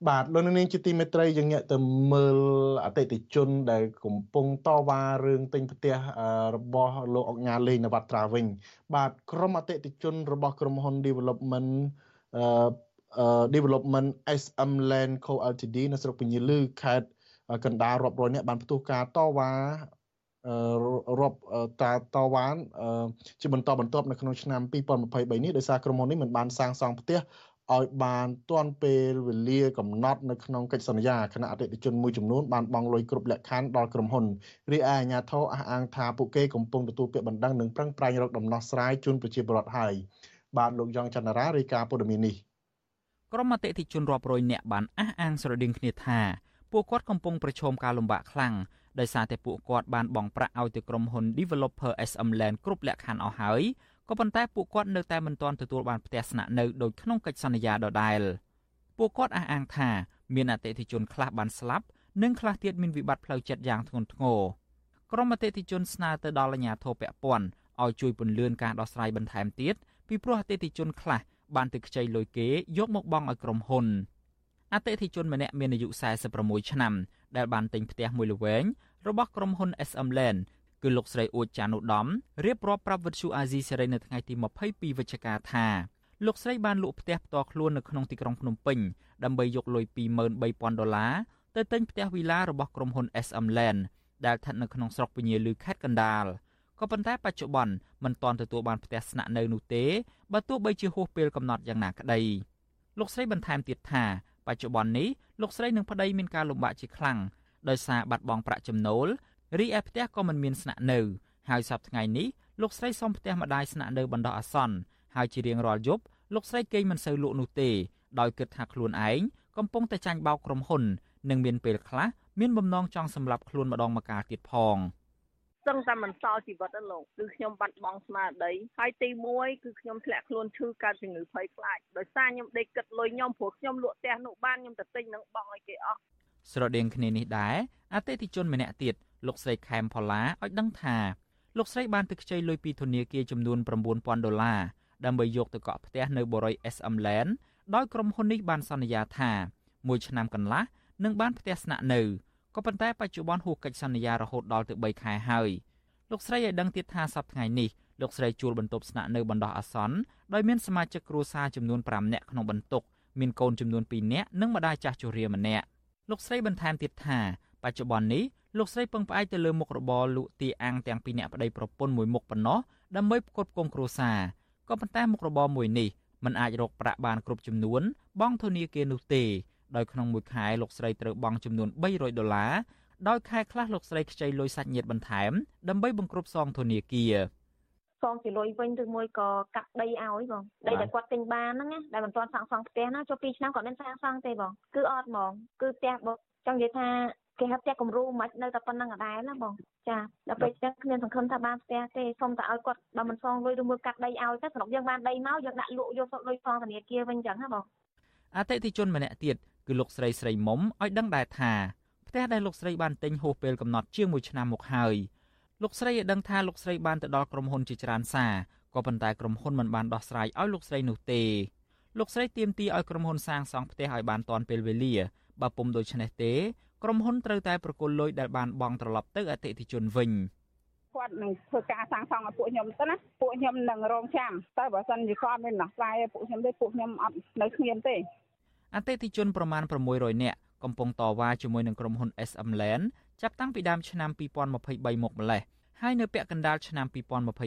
បាទលោកនាងជាទីមេត្រីយើងងាកទៅមើលអតិថិជនដែលកំពុងតវ៉ារឿងទិញផ្ទះរបស់លោកអុកញ៉ាលេងនវត្រាវិញ បាទក្រុមអតិថិជនរបស់ក្រុមហ៊ុន Development អឺ Development SM Land Co Ltd នៅស្រុកពញាលឺខេត្តកណ្ដាលរាប់រយនាក់បានផ្ទុះការតវ៉ារាប់តាតវ៉ានជាបន្តបន្ទាប់នៅក្នុងឆ្នាំ2023នេះដោយសារក្រុមហ៊ុននេះមិនបានសាងសង់ផ្ទះ ឲ្យបានទាន់ពេលវេលាកំណត់នៅក្នុងកិច្ចសន្យាគណៈអតិថិជនមួយចំនួនបានបង់លុយគ្រប់លក្ខខណ្ឌដល់ក្រុមហ៊ុនរីឯអាជ្ញាធរអះអាងថាពួកគេកំពុងទទួលពាក្យបណ្ដឹងនិងប្រឹងប្រែងរកដំណោះស្រាយជូនប្រជាពលរដ្ឋហើយបាទលោកយ៉ងច័ន្ទរារាយការណ៍ព័ត៌មាននេះក្រុមអតិថិជនរាប់រយនាក់បានអះអាងស្រដៀងគ្នាថាពួកគាត់កំពុងប្រឈមការលំបាកខ្លាំងដោយសារតែពួកគាត់បានបង់ប្រាក់ឲ្យទៅក្រុមហ៊ុន Developer SM Land គ្រប់លក្ខខណ្ឌអស់ហើយ ក៏ប៉ុន្តែពួកគាត់នៅតែមិនទាន់ទទួលបានផ្ទះស្នាក់នៅដោយក្នុងកិច្ចសន្យាដដែលពួកគាត់អះអាងថាមានអតិថិជនខ្លះបានស្លាប់និងខ្លះទៀតមានវិបត្តិផ្លូវចិត្តយ៉ាងធ្ងន់ធ្ងរក្រុមអតិថិជនស្នើទៅដល់អាជ្ញាធរពាក់ព័ន្ធឲ្យជួយពន្លឿនការដោះស្រាយបន្ថែមទៀតពីព្រោះអតិថិជនខ្លះបានទៅខ្ចីលុយគេយកមកបង់ឲ្យក្រុមហ៊ុនអតិថិជនម្នាក់មានអាយុ46ឆ្នាំដែលបានទិញផ្ទះមួយល្វែងរបស់ក្រុមហ៊ុន SM Land គឺលោកស្រីអួចចានុដំរៀបរាប់ប្រាប់វិទ្យុអាស៊ីសេរីនៅថ្ងៃទី22វិច្ឆិកាថាលោកស្រីបានលក់ផ្ទះផ្ទាល់ខ្លួននៅក្នុងទីក្រុងភ្នំពេញដើម្បីយកលុយ23,000ដុល្លារទៅទិញផ្ទះវីឡារបស់ក្រុមហ៊ុន SM Land ដែលស្ថិតនៅក្នុងស្រុកពញាលឺខេត្តកណ្ដាលក៏ប៉ុន្តែបច្ចុប្បន្នមិនទាន់ទទួលបានផ្ទះស្នាក់នៅនោះទេបើទោះបីជាហួសពេលកំណត់យ៉ាងណាក្តីលោកស្រីបន្ថែមទៀតថាបច្ចុប្បន្ននេះលោកស្រីនិងប្តីមានការលំបាកជាខ្លាំងដោយសារបាត់បង់ប្រាក់ចំណូល រីឯផ្ទះក៏មិនមានស្នាក់នៅ ហើយសប្តាហ៍ថ្ងៃនេះលោកស្រីសុំផ្ទះម្ដាយស្នាក់នៅបណ្ដោះអាសន្នហើយជារៀងរាល់យប់លោកស្រីគេងមិនសូវលក់នោះទេដោយគិតថាខ្លួនឯងកំពុងតែចាញ់បោកក្រុមហ៊ុននិងមានពេលខ្លះមានបំណងចង់សម្លាប់ខ្លួនម្ដងម្កាលទៀតផងសឹងតែមិនសល់ជីវិតទេលោកគឺខ្ញុំបាត់បង់ស្មារតីហើយទី1គឺខ្ញុំធ្លាក់ខ្លួនឈឺកើតជំងឺភ័យខ្លាចដោយសារខ្ញុំដេកគិតលុយខ្ញុំព្រោះខ្ញុំលក់ផ្ទះនោះបានខ្ញុំទៅទិញនឹងបងឲ្យគេអស់ស្រដៀងគ្នានេះដែរអតិថិជនម្នាក់ទៀត លោកស្រីខែមផល្លាឲ្យដឹងថាលោកស្រីបានទៅខ្ចីលុយពីធនាគារចំនួន9000ដុល្លារដើម្បីយកទៅកក់ផ្ទះនៅបរិយា SM Land ដោយក្រុមហ៊ុននេះបានសន្យាថាមួយឆ្នាំកន្លះនឹងបានផ្ទះស្នាក់នៅក៏ប៉ុន្តែបច្ចុប្បន្នហួសកិច្ចសន្យារហូតដល់ទៅ3ខែហើយលោកស្រីឲ្យដឹងទៀតថាសប្តាហ៍ថ្ងៃនេះលោកស្រីជួលបន្ទប់ស្នាក់នៅបណ្ដោះអាសន្នដោយមានសមាជិកគ្រួសារចំនួន5នាក់ក្នុងបន្ទុកមានកូនចំនួន2នាក់និងម្ដាយចាស់ជរាម្នាក់លោកស្រីបន្ថែមទៀតថាបច្ចុប្បន្ននេះ លោកស្រីពឹងផ្អែកទៅលើមុខរបរលក់ទាអាំងទាំងពីរនាក់ប្តីប្រពន្ធមួយមុខប៉ុណ្ណោះដើម្បីផ្គត់ផ្គង់គ្រួសារក៏ប៉ុន្តែមុខរបរមួយនេះมันអាចរកប្រាក់បានគ្រប់ចំនួនបង់ធនាគារនោះទេដោយក្នុងមួយខែលោកស្រីត្រូវបង់ចំនួន300ដុល្លារដោយខែខ្លះលោកស្រីខ្ចីលុយសាច់ញាតិបន្ថែមដើម្បីបង្គ្រប់សងធនាគារសងជាលុយវិញឬមួយក៏កាត់ដីឲ្យបងដីដែលគាត់ទិញបានហ្នឹងណាដែលមិនទាន់សាងសង់ផ្ទះណាចូល2ឆ្នាំគាត់មិនសាងសង់ទេបងគឺអត់ហ្មងគឺផ្ទះបងចង់និយាយថា គេហៅផ្ទះគំរូមិននៅតែប៉ុណ្្នឹងដដែលណាបងចាដល់ពេលចឹងគ្មានសង្ឃឹមថាបានផ្ទះទេសុំតែឲ្យគាត់បើមិនសងលុយឬមួយកាត់ដីឲ្យទៅស្រុកយើងបានដីមកយើងដាក់លក់យកសុទ្ធលុយសងធនាគារវិញចឹងណាបងអតិថិជនម្នាក់ទៀតគឺលោកស្រីស្រីមុំឲ្យដឹងដែរថាផ្ទះដែលលោកស្រីបានទិញហួសពេលកំណត់ជាង1ឆ្នាំមកហើយលោកស្រីឲ្យដឹងថាលោកស្រីបានទៅដល់ក្រុមហ៊ុនជាច្រើនសារក៏ប៉ុន្តែក្រុមហ៊ុនមិនបានដោះស្រាយឲ្យលោកស្រីនោះទេលោកស្រីទាមទារឲ្យក្រុមហ៊ុនសាងសង់ផ្ទះឲ្យបានទាន់ពេលវេលាបើពុំដូច្នេះទេ ក្រុមហ៊ុនត្រូវតែប្រគល់លុយដែលបានបង់ត្រឡប់ទៅអតិថិជនវិញគាត់នឹងធ្វើការសាងសង់ឲ្យពួកខ្ញុំទៅណាពួកខ្ញុំនឹងរងចាំតែបើសិនជាគាត់មានដោះស្រាយពួកខ្ញុំទេពួកខ្ញុំអត់នៅគ្មានទេអតិថិជនប្រមាណ600នាក់កំពុងតវ៉ាជាមួយនឹងក្រុមហ៊ុន SM Land ចាប់តាំងពីដើមឆ្នាំ2023មកម្លេះហើយនៅពាក់កណ្ដាលឆ្នាំ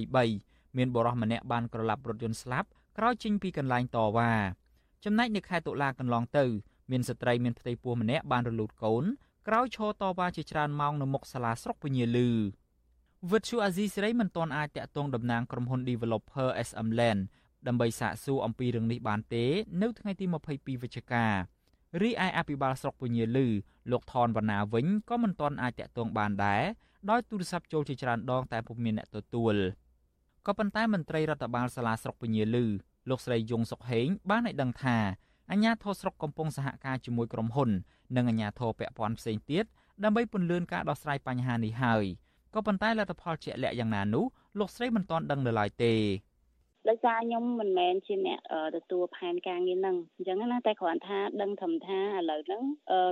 2023មានបរិះម្នាក់បានក្រឡាប់រថយន្តស្លាប់ក្រោយចេញពីកន្លែងតវ៉ាចំណែកនៅខែតុលាកន្លងទៅ មានស្ត្រីមានផ្ទៃពោះម្នាក់បានរលូតកូនក្រោយឈរតវ៉ាជាច្រើនម៉ោងនៅមុខសាលាស្រុកពញាលឺវិទ្យុអាស៊ីសេរីមិនទាន់អាចតាក់ទងតំណាងក្រុមហ៊ុន Developer SM Land ដើម្បីសាកសួរអំពីរឿងនេះបានទេ នៅថ្ងៃទី22វិច្ឆិការីឯអភិបាលស្រុកពញាលឺលោកថនវណ្ណាវិញក៏មិនទាន់អាចតាក់ទងបានដែរដោយទូរស័ព្ទចូលជាច្រើនដងតែពុំមានអ្នកទទួលក៏ប៉ុន្តែមន្ត្រីរដ្ឋបាលសាលាស្រុកពញាលឺលោកស្រីយងសុកហេងបានឲ្យដឹងថា អាជ្ញាធរស្រុកកំពុងសហការជាមួយក្រុមហ៊ុន និងអាជ្ញាធរពាក់ព័ន្ធផ្សេងទៀតដើម្បីពន្លឿនការដោះស្រាយបញ្ហានេះហើយក៏ប៉ុន្តែលទ្ធផលជាក់លាក់យ៉ាងណានោះលោកស្រីមិនទាន់ដឹងនៅឡើយទេដោយសារខ្ញុំមិនមែនជាអ្នកទទួលផែនការងារហ្នឹងអញ្ចឹងណាតែគ្រាន់ថាដឹងធំថាឥឡូវហ្នឹង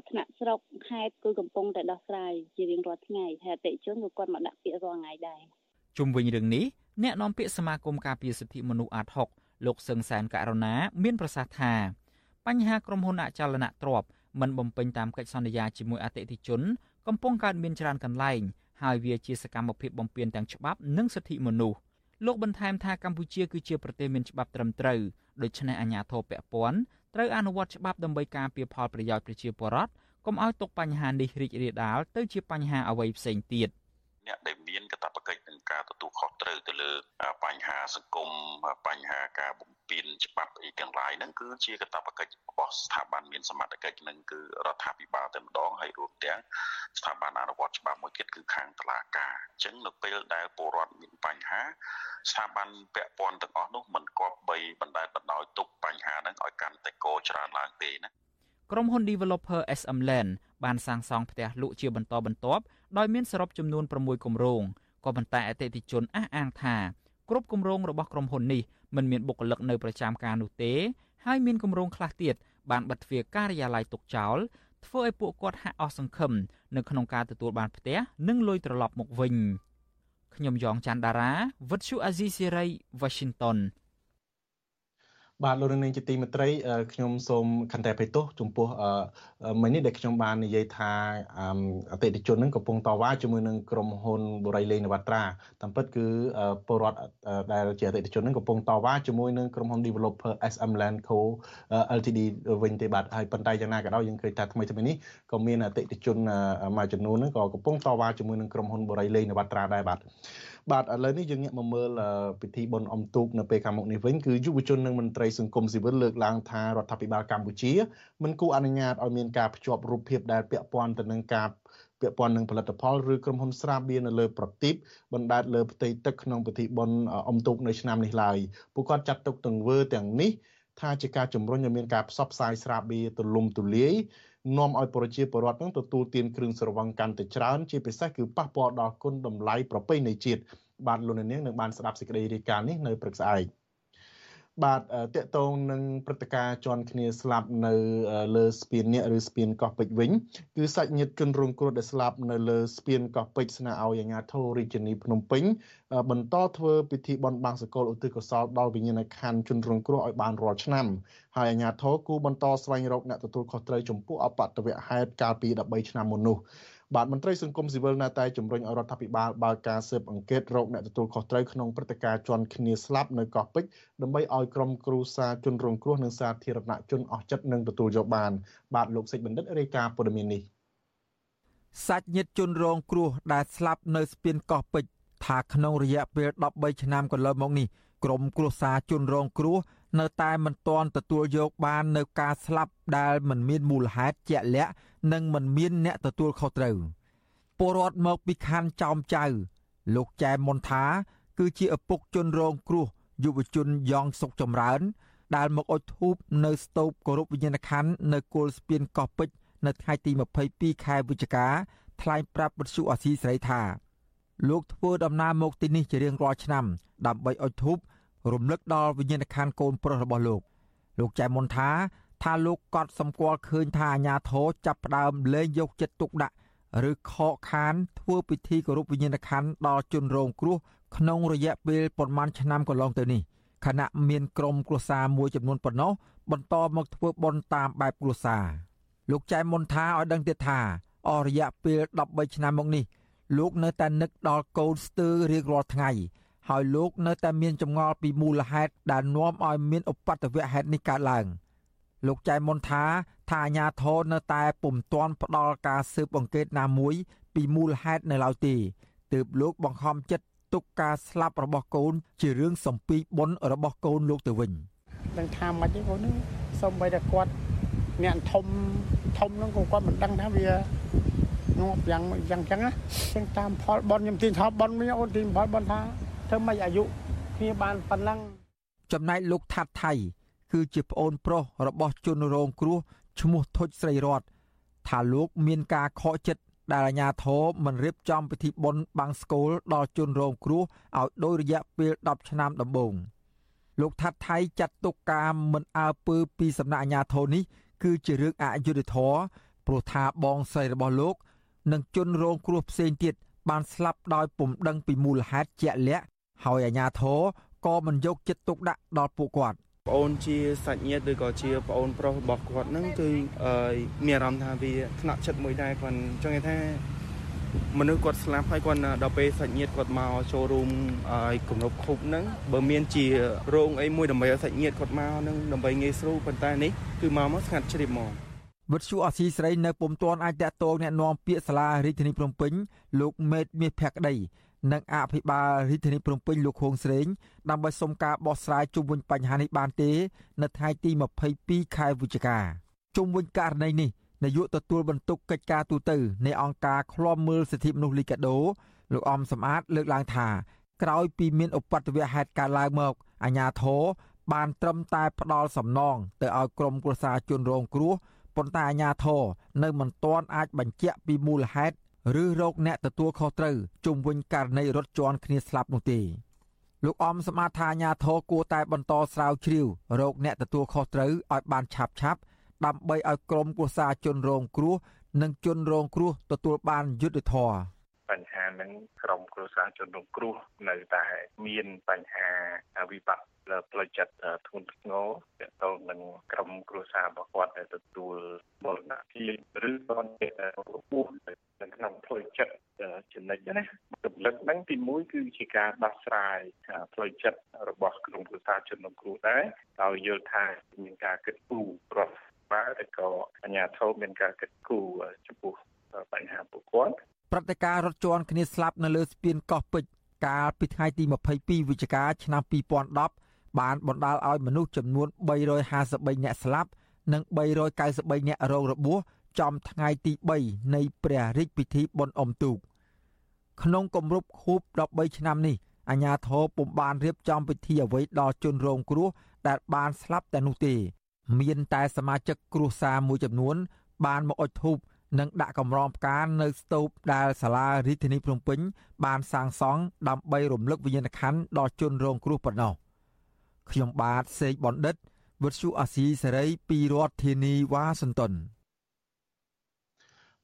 ថ្នាក់ស្រុកខេត្តគឺកំពុងតែដោះស្រាយជារៀងរាល់ថ្ងៃហើយអតិជនគឺគាត់មកដាក់ពាក្យរាល់ថ្ងៃដែរជុំវិញរឿងនេះអ្នកនាំពាក្យសមាគមការពារសិទ្ធិមនុស្សអាត6លោកសឹងសែនករណា មានប្រសាសន៍ថា បញ្ហាក្រុមហ៊ុនអចលនទ្រព្យមិនបំពេញតាមកិច្ចសន្យាជាមួយអតិថិជន កំពុងកើតមានច្រើនកន្លែងហើយវាជាសកម្មភាពបំពានទាំងច្បាប់និងសិទ្ធិមនុស្សលោកបន្ថែមថាកម្ពុជាគឺជាប្រទេសមានច្បាប់ត្រឹមត្រូវដូច្នេះអាជ្ញាធរពាក់ព័ន្ធត្រូវអនុវត្តច្បាប់ដើម្បីការពារផលប្រយោជន៍ប្រជាពលរដ្ឋកុំឲ្យទុកបញ្ហានេះរីករាលដាលទៅជាបញ្ហាអ្វីផ្សេងទៀតអ្នកដែលមានកាតព្វកិច្ចនឹង ការទទួលខុសត្រូវទៅលើបញ្ហាសង្គមបញ្ហាការបំពានច្បាប់អីទាំងឡាយហ្នឹងគឺជាកាតព្វកិច្ចរបស់ស្ថាប័នមានសមត្ថកិច្ចនឹងគឺរដ្ឋាភិបាលតែម្ដងហើយរួមទាំងស្ថាប័នអនុវត្តច្បាប់មួយទៀតគឺខាងតុលាការអញ្ចឹងនៅពេលដែលពលរដ្ឋមានបញ្ហាស្ថាប័នពាក់ព័ន្ធទាំងអស់នោះមិនគប្បីបណ្តែតបណ្ដោយទុកបញ្ហាហ្នឹងឲ្យកាន់តែកោច្រើនឡើងទេណាក្រុមហ៊ុន developer SM Land បានសាងសង់ផ្ទះលក់ជាបន្តបន្ទាប់ដោយមានសរុបចំនួន6គម្រោង ក៏ប៉ុន្តែអតិថិជនអះអាងថាគ្រប់គម្រោងរបស់ក្រុមហ៊ុននេះមិនមានបុគ្គលិកនៅប្រចាំការនោះទេហើយមានគម្រោងខ្លះទៀតបានបិទទ្វារការិយាល័យទុកចោលធ្វើឲ្យពួកគាត់ហាក់អស់សង្ឃឹមនៅក្នុងការទទួលបានផ្ទះនិងលុយត្រឡប់មកវិញខ្ញុំយ៉ងច័ន្ទដារាវិទ្យុអាស៊ីសេរី Washington បាទលោកនាងជាទីមេត្រីខ្ញុំសូមខន្តីអភ័យទោសចំពោះមិញនេះដែលខ្ញុំបាននិយាយថាអតិថិជននឹងកំពុងតវ៉ាជាមួយនឹងក្រុមហ៊ុនបុរីលេងនវត្រាតាមពិតគឺពលរដ្ឋដែលជាអតិថិជននឹងកំពុងតវ៉ាជាមួយនឹងក្រុមហ៊ុន developer SM Land Co Ltd វិញទេបាទហើយប៉ុន្តែយ៉ាងណាក៏ដោយយើងឃើញថាថ្មីថ្មីនេះក៏មានអតិថិជនមួយចំនួននឹងក៏កំពុងតវ៉ាជាមួយនឹងក្រុមហ៊ុនបុរីលេងនវត្រាដែរបាទ បាទឥឡូវនេះយើងងាកមកមើលពិធីបុណ្យអុំទូកនៅពេលខាងមុខនេះវិញគឺយុវជននិងមន្ត្រីសង្គមស៊ីវិលលើកឡើងថារដ្ឋាភិបាលកម្ពុជាមិនគួរអនុញ្ញាតឲ្យមានការភ្ជាប់រូបភាពដែលពាក់ព័ន្ធទៅនឹងការពាក់ព័ន្ធនឹងផលិតផលឬក្រុមហ៊ុនស្រាបៀរនៅលើប្រទីបបណ្ដាលលើផ្ទៃទឹកក្នុងពិធីបុណ្យអុំទូកនៅឆ្នាំនេះឡើយពួកគាត់ចាត់ទុកទង្វើទាំងនេះថាជាការជំរុញឲ្យមានការផ្សព្វផ្សាយស្រាបៀរទូលំទូលាយ នាំឲ្យប្រជាពលរដ្ឋនឹងទទួលទានគ្រឿងស្រវឹងកាន់តែច្រើនជាពិសេសគឺប៉ះពាល់ដល់គុណតម្លៃប្រពៃណីជាតិបាទលោកនាងនឹងបានស្ដាប់សេចក្តីរាយការណ៍នេះនៅព្រឹកស្អែក បាទតកតងនឹងព្រឹត្តិការណ៍ជន់គ្នាស្លាប់នៅលើស្ពាននេះឬស្ពានកោះពេជ្រវិញគឺសាច់ញាតិជនរងគ្រោះដែលស្លាប់នៅលើស្ពានកោះពេជ្រស្នើឲ្យអាជ្ញាធររាជធានីភ្នំពេញបន្តធ្វើពិធីបន់បាំងសកលឧទ្ទិសកុសលដល់វិញ្ញាណក្ខន្ធជនរងគ្រោះឲ្យបានរាល់ឆ្នាំហើយអាជ្ញាធរគូបន្តស្វែងរកអ្នកទទួលខុសត្រូវចំពោះអបតវហេតុកាលពី13ឆ្នាំមុននោះ បាទមន្ត្រីសង្គមស៊ីវិលនៅតែជំរុញឲ្យរដ្ឋាភិបាលបើកការស៊ើបអង្កេតរោគអ្នកទទួលខុសត្រូវក្នុងព្រឹត្តិការណ៍ជន់គ្នាស្លាប់នៅកោះពេជ្រដើម្បីឲ្យក្រុមគ្រួសារជនរងគ្រោះនិងសាធារណជនអស់ចិត្តនឹងទទួលយកបាន បាទលោកសេចបណ្ឌិតរាយការណ៍ព័ត៌មាននេះសាច់ញាតិជនរងគ្រោះដែលស្លាប់នៅស្ពានកោះពេជ្រថាក្នុងរយៈពេល13ឆ្នាំកន្លងមកនេះ ក្រុមគ្រួសារជនរងគ្រោះនៅតែមិនទាន់ទទួលយកបាននៅការស្លាប់ដែលមិនមានមូលហេតុជាក់លាក់និងមិនមានអ្នកទទួលខុសត្រូវពលរដ្ឋមកពីខណ្ឌចោមចៅ លោកចែមុនថា គឺជាឪពុកជនរងគ្រោះយុវជនយ៉ងសុកចម្រើន ដែលមកអុជធូបនៅស្ទូបគោរពវិញ្ញាណក្ខន្ធនៅគល់ស្ពានកោះពេជ្រនៅថ្ងៃទី22ខែវិច្ឆិកាថ្លែងប្រាប់វិទ្យុអាស៊ីសេរីថាលោកធ្វើដំណើរមកទីនេះជារៀងរាល់ឆ្នាំដើម្បីអុជធូប រំលឹកដល់វិញ្ញាណក្ខន្ធកូនប្រុសរបស់លោក លោកចែមុនថាថាលោកកត់សម្គាល់ឃើញថាអាញាធរចាប់ផ្ដើមលែងយកចិត្តទុកដាក់ឬខកខានធ្វើពិធីគោរពវិញ្ញាណក្ខន្ធដល់ជនរងគ្រោះក្នុងរយៈពេលប្រមាណឆ្នាំកន្លងទៅនេះខណៈមានក្រុមគ្រួសារមួយចំនួនប៉ុណ្ណោះបន្តមកធ្វើបុណ្យតាមបែបគ្រួសារលោកចែមុនថាឲ្យដឹងទៀតថាអស់រយៈពេល13ឆ្នាំមកនេះលោកនៅតែនឹកដល់កូនស្ទើររៀងរាល់ថ្ងៃ ហើយលោកនៅតែមានចម្ងល់ពីមូលហេតុដែលនាំឲ្យមានឧបទ្ទវហេតុនេះកើតឡើងលោកចែមុនថាថាអាញាធរនៅតែពុំទាន់ផ្ដល់ការស៊ើបអង្កេតណាមួយពីមូលហេតុនៅឡើយទេទើបលោកបង្ខំចិត្តទុកការស្លាប់របស់កូន ជារឿងសំពីបុណ្យរបស់កូនលោកទៅវិញដឹងថាមិនទេកូននេះសូម្បីតែគាត់អ្នកធំធំហ្នឹងក៏គាត់មិនដឹងថាវាងាប់យ៉ាងយ៉ាងចឹងណាចឹងតាមផលបនខ្ញុំទីថាបនមីអូនទីផលបនថា ធ្វើម៉េចអាយុគ្នាបានប៉ុណ្ណឹងចំណែកលោកថាត់ថៃ គឺជាប្អូនប្រុសរបស់ជនរងគ្រោះឈ្មោះធុចស្រីរតថាលោកមានការខកចិត្តដែលអាជ្ញាធរមិនរៀបចំពិធីបុណ្យបាំងស្កូលដល់ជនរងគ្រោះឲ្យដោយរយៈពេល10ឆ្នាំដំបូងលោកថាត់ថៃចាត់ទុកការមិនអើពើពីសំណាក់អាជ្ញាធរនេះ គឺជារឿងអយុត្តិធម៌ព្រោះថាបងស្រីរបស់លោក និងជនរងគ្រោះផ្សេងទៀតបានស្លាប់ដោយពុំដឹងពីមូលហេតុជាក់លាក់ ហើយអាជ្ញាធរក៏មិនយកចិត្តទុកដាក់ដល់ពួកគាត់ប្អូនជាសាច់ញាតិឬក៏ជាប្អូនប្រុសរបស់គាត់ហ្នឹងគឺមានអារម្មណ៍ថាវាថ្នាក់ចិត្តមួយដែរគាត់ចង់និយាយថាមនុស្សគាត់ស្លាប់ហើយគាត់ដល់ពេលសាច់ញាតិគាត់មកចូលរួមឲ្យគម្រប់ខុបហ្នឹងបើមានជារោងអីមួយដើម្បីឲ្យសាច់ញាតិគាត់មកហ្នឹងដើម្បីងាយស្រួលប៉ុន្តែនេះគឺមកមកស្ងាត់ជ្រាបហ្មងវិទ្យុអសីស្រីនៅពុំទាន់អាចតាក់ទងแนะនាំពាក្យសាលារាជធានីភ្នំពេញលោកមេតមាសភក្តី និងអភិបាលរាជធានីភ្នំពេញលោកខួងស្រេងដើម្បីសុំការបោះស្រាយជុំវិញបញ្ហានេះបានទេ នៅថ្ងៃទី22ខែវិច្ឆិកាជុំវិញករណីនេះនាយកទទួលបន្ទុកកិច្ចការទូតនៃអង្គការឃ្លាំមើលសិទ្ធិមនុស្សលីកាដូលោកអំសំអាតលើកឡើងថាក្រោយពីមានឧបទ្ទវហេតុកើតឡើងមកអាជ្ញាធរបានត្រឹមតែផ្ដាល់សំណងទៅឲ្យក្រុមគ្រួសារជនរងគ្រោះប៉ុន្តែអាជ្ញាធរនៅមិនទាន់អាចបញ្ជាក់ពីមូលហេតុ ឬរោគអ្នកទទួលខុសត្រូវជុំវិញករណីរត់ជន់គ្នាស្លាប់នោះទេលោកអំសមាថាអាញាធរគួរតែបន្តស្រាវជ្រាវរោគអ្នកទទួលខុសត្រូវឲ្យបានឆាប់ឆាប់ដើម្បីឲ្យក្រុមគូសាជនរងគ្រោះនិងជនរងគ្រោះទទួលបានយុត្តិធម៌ បញ្ហានឹងក្រុមគ្រួសារជនរងគ្រោះនៅតែមានបញ្ហាវិបត្តិផ្លូវចិត្តធ្ងន់ធ្ងរទាក់ទងនឹងក្រុមគ្រួសាររបស់គាត់ដែលទទួលមរណភាពឬក៏របួសនៅក្នុងផ្លូវចិត្តចំណិចណារំលឹកហ្នឹងទីមួយគឺជាការដោះស្រាយផ្លូវចិត្តរបស់ក្រុមគ្រួសារជនរងគ្រោះដែរដោយយល់ថាមានការគិតគូររដ្ឋបាលឬក៏អាជ្ញាធរមានការគិតគូរចំពោះបញ្ហាពួកគាត់ ព្រឹត្តិការណ៍រត់ជន់គ្នាស្លាប់នៅលើស្ពានកោះពេជ្រកាលពីថ្ងៃទី22វិច្ឆិកាឆ្នាំ2010បានបណ្ដាលឲ្យមនុស្សចំនួន353នាក់ស្លាប់និង393នាក់រងរបួសចំថ្ងៃទី3នៃព្រះរាជពិធីបុណ្យអុំទូកក្នុងគម្រប់ខួប13ឆ្នាំនេះអាជ្ញាធរពុំបានរៀបចំពិធីអ្វីដល់ជនរងគ្រោះដែលបានស្លាប់តែនោះទេ មានតែសមាជិកគ្រួសារមួយចំនួន បានមកអុជធូប និងដាក់កម្រងផ្កានៅស្ទូបដែលសាលារាជធានីភ្នំពេញបានសាងសង់ដើម្បីរំលឹកវិញ្ញាណក្ខន្ធដល់ជនរងគ្រោះប៉ុណ្ណោះខ្ញុំបាទសេកបណ្ឌិតវុទ្ធុអាស៊ីសេរីពីរដ្ឋធានីវ៉ាស៊ីនតោន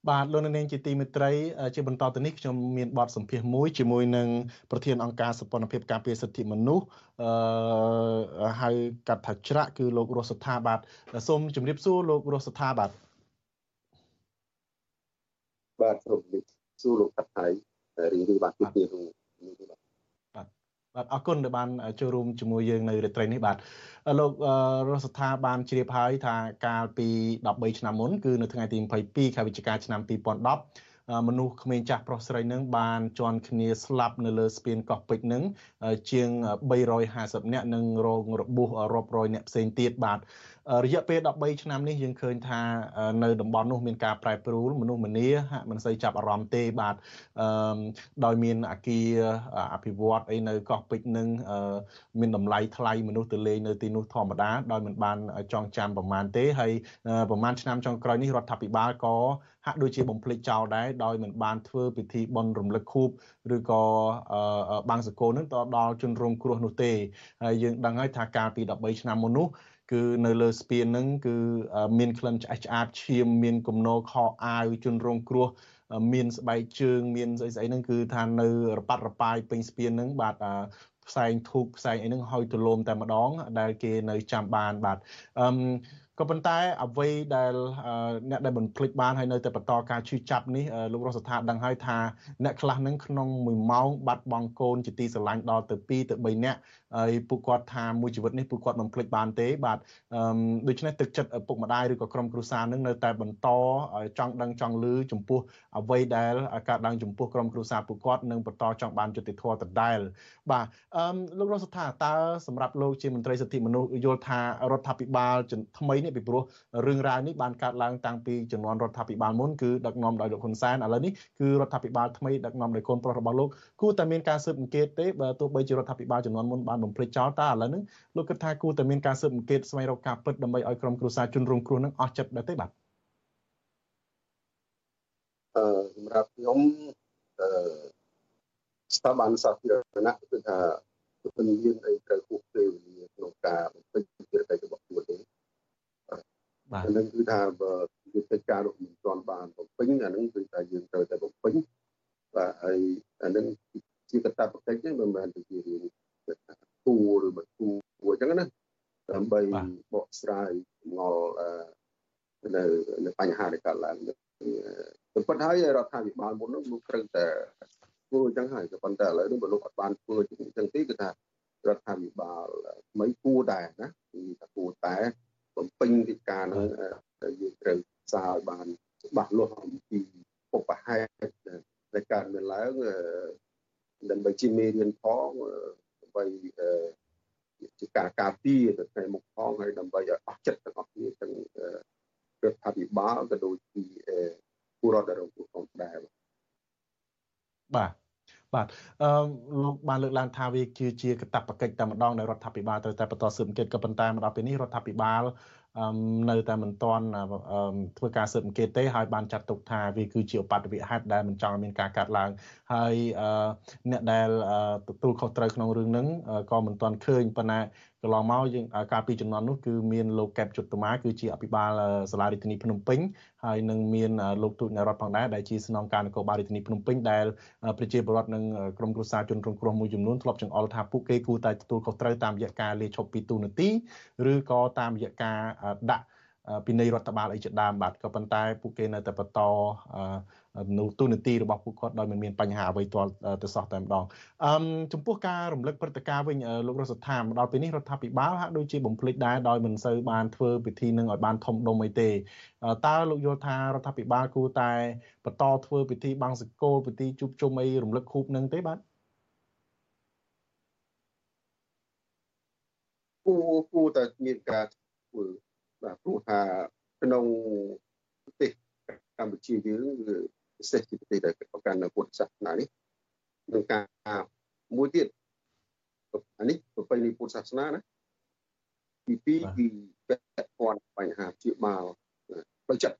បាទលោកនាងជាទីមេត្រីជាបន្តទៅនេះខ្ញុំមានបទសម្ភាសន៍មួយជាមួយនឹងប្រធានអង្គការសម្ព័ន្ធភាពការពារសិទ្ធិមនុស្សអឺហៅកាត់ថាច្រាក់គឺលោករស់សថាបាទសូមជម្រាបសួរលោករស់សថាបាទ បាទសូមសួរលោកថាថៃរីរីបាទពីក្នុងបាទបាទអរគុណដែលបានចូលរួមជាមួយយើងនៅរាត្រីនេះបាទលោករស់ស្ថាបានជ្រាបហើយថាកាលពី13ឆ្នាំមុនគឺនៅថ្ងៃទី22ខែវិច្ឆិកាឆ្នាំ2010មនុស្សក្មេងចាស់ប្រុសស្រីនឹងបានជន់គ្នាស្លាប់នៅលើស្ពានកោះពេជ្រនឹងជាង350នាក់និងរងរបួសរាប់រយនាក់ផ្សេងទៀតបាទ រយៈពេល13ឆ្នាំនេះយើងឃើញថានៅតំបន់នោះមានការប្រែប្រួលមនុស្សម្នាហាក់មិនសូវចាប់អារម្មណ៍ទេបាទអឺដោយមានអាគារអភិវឌ្ឍអីនៅកោះពេជ្រនឹងមានតម្លៃថ្លៃមនុស្សទៅលេងនៅទីនោះធម្មតាដោយមិនបានចងចាំប្រមាណទេហើយប្រមាណឆ្នាំចុងក្រោយនេះរដ្ឋាភិបាលក៏ហាក់ដូចជាបំភ្លេចចោលដែរដោយមិនបានធ្វើពិធីបុណ្យរំលឹកខួបឬក៏បាំងសកលនឹងទៅដល់ជនរងគ្រោះនោះទេហើយយើងដឹងហើយថាកាលពី13ឆ្នាំមុននោះ គឺនៅលើស្ពានហ្នឹងគឺមានក្លិនឆ្អែតឆ្អាបឈាមមានគំនរខោអាវជនរងគ្រោះមានស្បែកជើងមានស្អីស្អីហ្នឹងគឺថានៅរប៉ាត់រប៉ាយពេញស្ពានហ្នឹងបាទផ្សែងធូបផ្សែងអីហ្នឹងហើយទលោមតែម្ដងដែលគេនៅចាំបានបាទអឺ ក៏ប៉ុន្តែអ្វីដែលអ្នកដែលមិនភ្លេចបានហើយនៅតែបន្តការឈឺចាប់នេះលោករស់ស្ថាដឹងហើយថាអ្នកខ្លះនឹងក្នុង1ម៉ោងបាត់បង់កូនជាទីស្រឡាញ់ដល់ទៅ2ទៅ3នាក់ហើយពួកគាត់ថាមួយជីវិតនេះពួកគាត់មិនភ្លេចបានទេបាទដូច្នេះទឹកចិត្តឪពុកម្ដាយឬក៏ក្រុមគ្រួសារនឹងនៅតែបន្តចង់ដឹងចង់ឮចំពោះអ្វីដែលកើតឡើងចំពោះក្រុមគ្រួសារពួកគាត់នឹងបន្តចង់បានយុត្តិធម៌ដដែល បាទអឺលោករស់ស្ថាតើសម្រាប់លោកជាមន្ត្រីសិទ្ធិមនុស្សយល់ថារដ្ឋាភិបាលថ្មីនេះពីព្រោះរឿងរ៉ាវនេះបានកើតឡើងតាំងពីជំនាន់រដ្ឋាភិបាលមុនគឺដឹកនាំដោយលោកហ៊ុនសែនឥឡូវនេះគឺរដ្ឋាភិបាលថ្មីដឹកនាំដោយកូនប្រុសរបស់លោកគួរតែមានការស៊ើបអង្កេតទេបើទោះបីជារដ្ឋាភិបាលជំនាន់មុនបានបំភ្លេចចោលតើឥឡូវនេះលោកគិតថាគួរតែមានការស៊ើបអង្កេតស្វែងរកការពិតដើម្បីឲ្យក្រុមគ្រួសារជនរងគ្រោះនឹងអស់ចិត្តដែរទេបាទអឺសម្រាប់ខ្ញុំអឺស្ថាប័នសាធារណៈគឺថាមិនមានអីត្រូវគូពេលវេលាក្នុងការបំពេញភារកិច្ចរបស់ខ្លួនទេ បាទអានឹងគឺថាបើយុទ្ធការរបស់មិនទាន់បានបំពេញអានឹងគឺថាយើងត្រូវតែបំពេញបាទហើយអានឹងជាកតាបកិច្ចទេមិនមែនជារឿងគួរឬមិនគួរអញ្ចឹងណាដើម្បីបកស្រាយងល់នៅនៅបញ្ហាដែលកើតឡើងទៅប៉ុន្តែហើយរដ្ឋាភិបាលមុននោះលោកត្រូវតែធ្វើអញ្ចឹងហើយក៏ប៉ុន្តែឥឡូវនេះបើលោកអត់បានធ្វើអញ្ចឹងទេគឺថារដ្ឋាភិបាលថ្មីគួរដែរណាគឺថាគួរតែ បំពេញកិច្ចការនោះយើងត្រូវសារឲ្យបានច្បាស់លាស់អំពីពុបហេតុដែលកើតមានឡើងដើម្បីជាមេរៀនផងដើម្បីជាការការពារទៅថ្ងៃមុខផងហើយដើម្បីឲ្យអស់ចិត្តទាំងអស់គ្នាទាំងរដ្ឋាភិបាលក៏ដូចជាពលរដ្ឋដែលរងគ្រោះផងដែរបាទ បាទអឺលោកបានលើកឡើងថាវាគឺជាកតាបកិច្ចតែម្ដងដែលរដ្ឋាភិបាលត្រូវតែបន្តស៊ើបអង្កេតក៏ប៉ុន្តែមកដល់ពេលនេះរដ្ឋាភិបាលនៅតែមិនទាន់ធ្វើការស៊ើបអង្កេតទេហើយបានចាត់ទុកថាវាគឺជាឧបទ្ទវហេតុដែលមិនចង់ឲ្យមានការកាត់ឡើងហើយអ្នកដែលទទួលខុសត្រូវក្នុងរឿងហ្នឹងក៏មិនទាន់ឃើញប៉ុន្តែកន្លងមកយើងកាលពីចំនួននោះគឺមានលោកកែបជុតតម៉ាគឺជាអភិបាលសាលារដ្ឋាភិបាលភ្នំពេញហើយនឹងមានលោកទូតនៃរដ្ឋផងដែរដែលជាស្នងការនគរបាលរាជធានីភ្នំពេញដែលប្រជាពលរដ្ឋនិងក្រុមគ្រួសារជនរងគ្រោះមួយចំនួនធ្លាប់ចង្អុលថាពួកគេគួរតែទទួលខុសត្រូវតាមរយៈការលាឈប់ពីទូនាទីឬក៏តាមរយៈការដាក់ ពីនៃរដ្ឋបាលអីជាដើមបាទក៏ប៉ុន្តែពួកគេនៅតែបន្តនៅទូនាទីរបស់ពួកគាត់ដោយមិនមានបញ្ហាអ្វីទាល់ទៅសោះតែម្ដងអឺចំពោះការរំលឹកព្រឹត្តិការណ៍វិញលោករស់ថាមដល់ពេលនេះរដ្ឋាភិបាលហាក់ដូចជាបំភ្លេចដែរដោយមិនសូវបានធ្វើពិធីនឹងឲ្យបានធំដុំអីទេតើលោកយល់ថារដ្ឋាភិបាលគួរតែបន្តធ្វើពិធីបង្សកលពិធីជួបជុំអីរំលឹកខួបនឹងទេបាទគួរគួរតែមានការធ្វើ បាទព្រោះថាក្នុងប្រទេសកម្ពុជាយើងគឺពិសេសជាប្រទេសដែលប្រកាន់នៅពុទ្ធសាសនានេះនឹងការមួយទៀតអានេះប្រពៃណីពុទ្ធសាសនាណាទី2គឺពាក់ព័ន្ធបញ្ហាជាបាលផ្លូវចិត្ត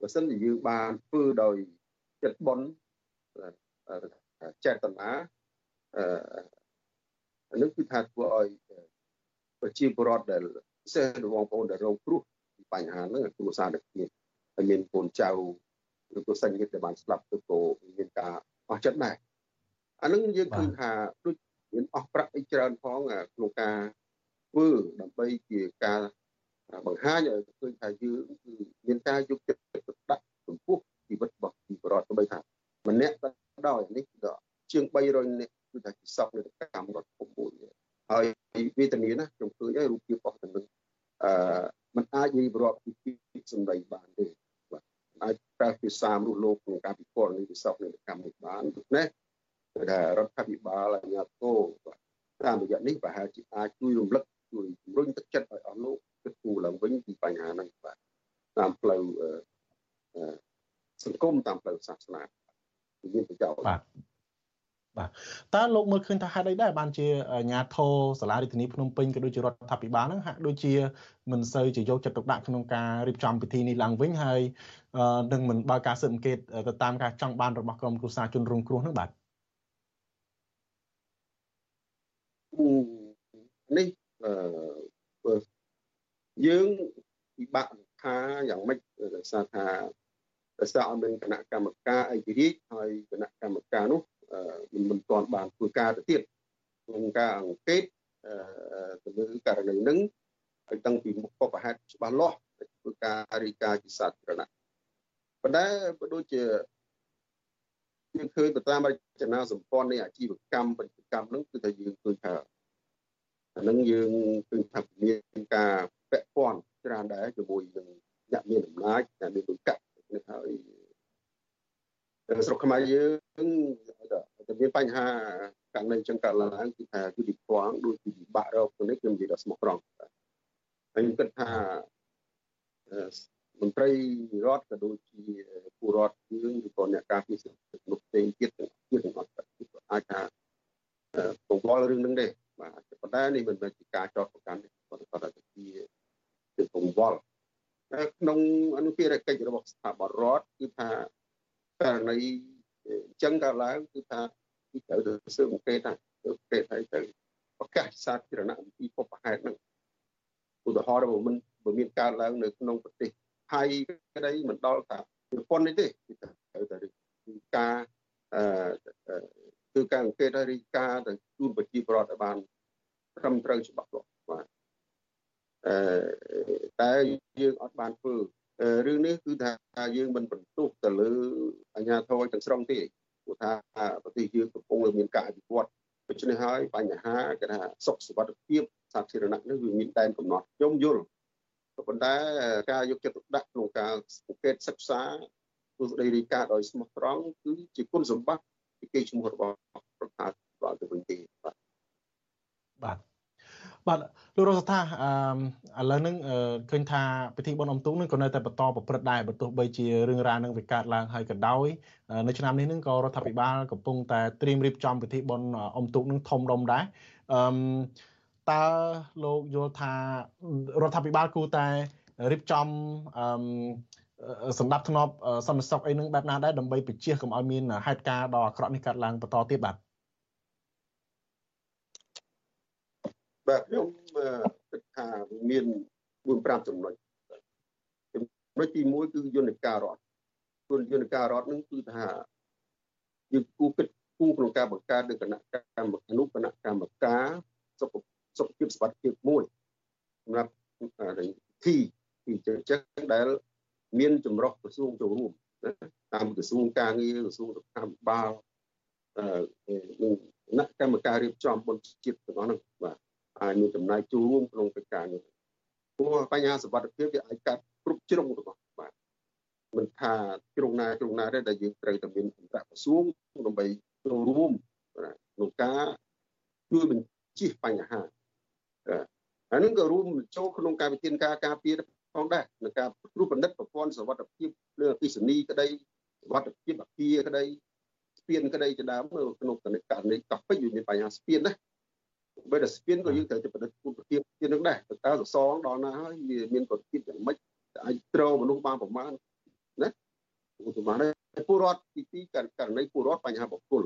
បើសិនជាយើងបានធ្វើដោយចិត្តបន់ចេតនាអឺអានេះគឺថាធ្វើឲ្យប្រជាពលរដ្ឋដែល ពិសេសបងប្អូនដែលរងគ្រោះពីបញ្ហាហ្នឹងគ្រួសារដែលមានហើយមានកូនចៅឬក៏សញ្ញិតដែលបានស្លាប់ទៅក៏មានការអស់ចិត្តដែរអានឹងយើងឃើញថាដូចមានអស់ប្រាក់អីច្រើនផងក្នុងការធ្វើដើម្បីជាការបង្ហាញឲ្យឃើញថាយើងគឺមានការយកចិត្តទុកដាក់ចំពោះជីជីវិតរបស់ជីវរដ្ឋទៅបីថាម្នាក់ក៏ដោយនេះក៏ជាង300នាក់គឺថាជាសពនៅកម្មរដ្ឋភូមិមួយ ហើយវេទនាណាខ្ញុំឃើញហើយរូបភាពរបស់ទៅនឹងអឺมันអាចនិយាយរាប់ពីសម្ដីបានទេបាទអាចប្រើភាសាមនុស្សលោកក្នុងការពិពណ៌នាវិសោធនកម្មនេះបានដូច្នេះគឺថារដ្ឋាភិបាលអាជ្ញាធរបាទតាមរយៈនេះប្រហែលជាអាចជួយរំលឹកជួយជំរុញទឹកចិត្តឲ្យអស់លោកគិតគូរឡើងវិញពីបញ្ហាហ្នឹងបាទតាមផ្លូវសង្គមតាមផ្លូវសាសនាមានប្រយោជន៍បាទ បាទតើលោកមើលឃើញថាហេតុអីដែរបានជាអាញាធរសាលារាជធានីភ្នំពេញក៏ដូចជារដ្ឋាភិបាលហ្នឹងហាក់ដូចជាមិនសូវជាយកចិត្តទុកដាក់ក្នុងការរៀបចំពិធីនេះឡើងវិញហើយនឹងមិនបើកការស៊ើបអង្កេតទៅតាមការចង់បានរបស់ក្រុមគ្រួសារជនរងគ្រោះហ្នឹងបាទនេះអឺយើងពិបាកថាយ៉ាងម៉េចដោយសារថាដោយសារអត់មានគណៈកម្មការឯករាជ្យហើយគណៈកម្មការនោះ មិនមិនទាន់បានធ្វើការទៅទៀតក្នុងការអង្កេតទៅលើករណីហ្នឹងឲ្យតាំងពីមុខបបហេតុច្បាស់លាស់ធ្វើការរាយការណ៍ជាសាធារណៈប៉ុន្តែបើដូចជាយើងឃើញទៅតាមរចនាសម្ព័ន្ធនៃអាជីវកម្មពាណិជ្ជកម្មហ្នឹងគឺថាយើងឃើញថាអានឹងយើងឃើញថាមានការពាក់ព័ន្ធច្រើនដែរជាមួយនឹងអ្នកមានអំណាចអ្នកមានលុយកាក់នេះហើយ ស្រុកខ្មែរយើងតែមានបញ្ហាករណីចឹងកើតឡើងគឺថាយុតិធម៌ដូចជាពិបាករកទៅនេះខ្ញុំនិយាយដល់ស្មោះត្រង់ហើយខ្ញុំគិតថាមន្ត្រីរដ្ឋក៏ដូចជាពលរដ្ឋយើងឬក៏អ្នកការពារសិទ្ធិមនុស្សផ្សេងទៀតទាំងទៀតទាំងអត់អាចថាពង្វល់រឿងនឹងទេបាទប៉ុន្តែនេះមិនមែនជាការចោទប្រកាន់ទេគាត់គាត់ថាជាជាពង្វល់តែក្នុងអនុភារកិច្ចរបស់ស្ថាប័នរដ្ឋគឺថា ករណីអញ្ចឹងកើតឡើងគឺថាគឺត្រូវទៅស៊ើបអង្កេតថាស៊ើបអង្កេតហើយទៅប្រកាសសាធារណៈអំពីពុបហេតុហ្នឹងឧទាហរណ៍បើមិនបើមានកើតឡើងនៅក្នុងប្រទេសថៃក្តីមិនដល់ថាជប៉ុននេះទេគឺត្រូវតែគឺការអឺគឺការអង្កេតហើយរីកាទៅជូនប្រជាពលរដ្ឋឲ្យបានត្រឹមត្រូវច្បាស់លាស់បាទអឺតែយើងអត់បានធ្វើ រឿងនេះគឺថាយើងមិនបន្ទុះទៅលើអាជ្ញាធរទាំងស្រុងទេព្រោះថាប្រទេសយើងកំពុងមានការអភិវឌ្ឍដូច្នេះហើយបញ្ហាគេថាសុខសុវត្ថិភាពសាធារណៈនេះវាមានដែនកំណត់ខ្ញុំយល់ប៉ុន្តែការយកចិត្តទុកដាក់ក្នុងការសង្កេតសិក្សាទូស្ដីរីកាដោយស្មោះត្រង់គឺជាគុណសម្បត្តិពីគេឈ្មោះរបស់រដ្ឋាភិបាលទៅវិញទេបាទបាទ បាទលោករស់ថាអឺឥឡូវហ្នឹងឃើញថាពិធីបុណ្យអុំទូកហ្នឹងក៏នៅតែបន្តប្រព្រឹត្តដែរបើទោះបីជារឿងរ៉ាវហ្នឹងវាកើតឡើងហើយក៏ដោយនៅឆ្នាំនេះហ្នឹងក៏រដ្ឋាភិបាលកំពុងតែត្រៀមរៀបចំពិធីបុណ្យអុំទូកហ្នឹងធំដុំដែរអឺតើលោកយល់ថារដ្ឋាភិបាលគួរតែរៀបចំអឺសម្ដាប់ធ្នាប់សន្តិសុខអីនឹងបែបណាដែរដើម្បីបញ្ជាកុំឲ្យមានហេតុការណ៍ដ៏អាក្រក់នេះកើតឡើងបន្តទៀតបាទ បាទខ្ញុំគិតថាមាន4 5ចំណុចចំណុចទី1គឺយន្តការរដ្ឋគុណយន្តការរដ្ឋនឹងគឺថាយើងគូគិតគូក្នុងការបង្កើតនៅគណៈកម្មអនុគណៈកម្មការសុខសុខភាពសុខភាពមួយសម្រាប់ទីទីចឹងដែលមានចម្រុះក្រសួងចូលរួមតាមក្រសួងការងារក្រសួងសុខាភិបាលអឺគណៈកម្មការរៀបចំបុណ្យជាតិទាំងអស់ហ្នឹងបាទ អាចមានចំណាយចូលរួមក្នុងកិច្ចការនេះព្រោះបញ្ហាសុវត្ថិភាពវាអាចកាត់គ្រប់ជ្រុងរបស់បាទមិនថាជ្រុងណាជ្រុងណាទេដែលយើងត្រូវតែមានអន្តរក្រសួងដើម្បីចូលរួមក្នុងការជួយបញ្ជិះបញ្ហាអានឹងក៏រួមចូលក្នុងការវិធានការការពារផងដែរក្នុងការគ្រូបណ្ឌិតប្រព័ន្ធសុវត្ថិភាពលើអគិសនីក្តីសុវត្ថិភាពអគារក្តីស្ពានក្តីជាដើមក្នុងករណីកោះពេជ្រវាមានបញ្ហាស្ពានណា បើតែស្ពានក៏យើងត្រូវតែប្រឌិតគុណភាពស្ពាននឹងដែរតើសសងដល់ណាហើយវាមានគុណភាពយ៉ាងម៉េចអាចត្រមនុស្សបានប្រមាណណាឧទាហរណ៍ពលរដ្ឋទីទីករណីពលរដ្ឋបញ្ហាបុគ្គល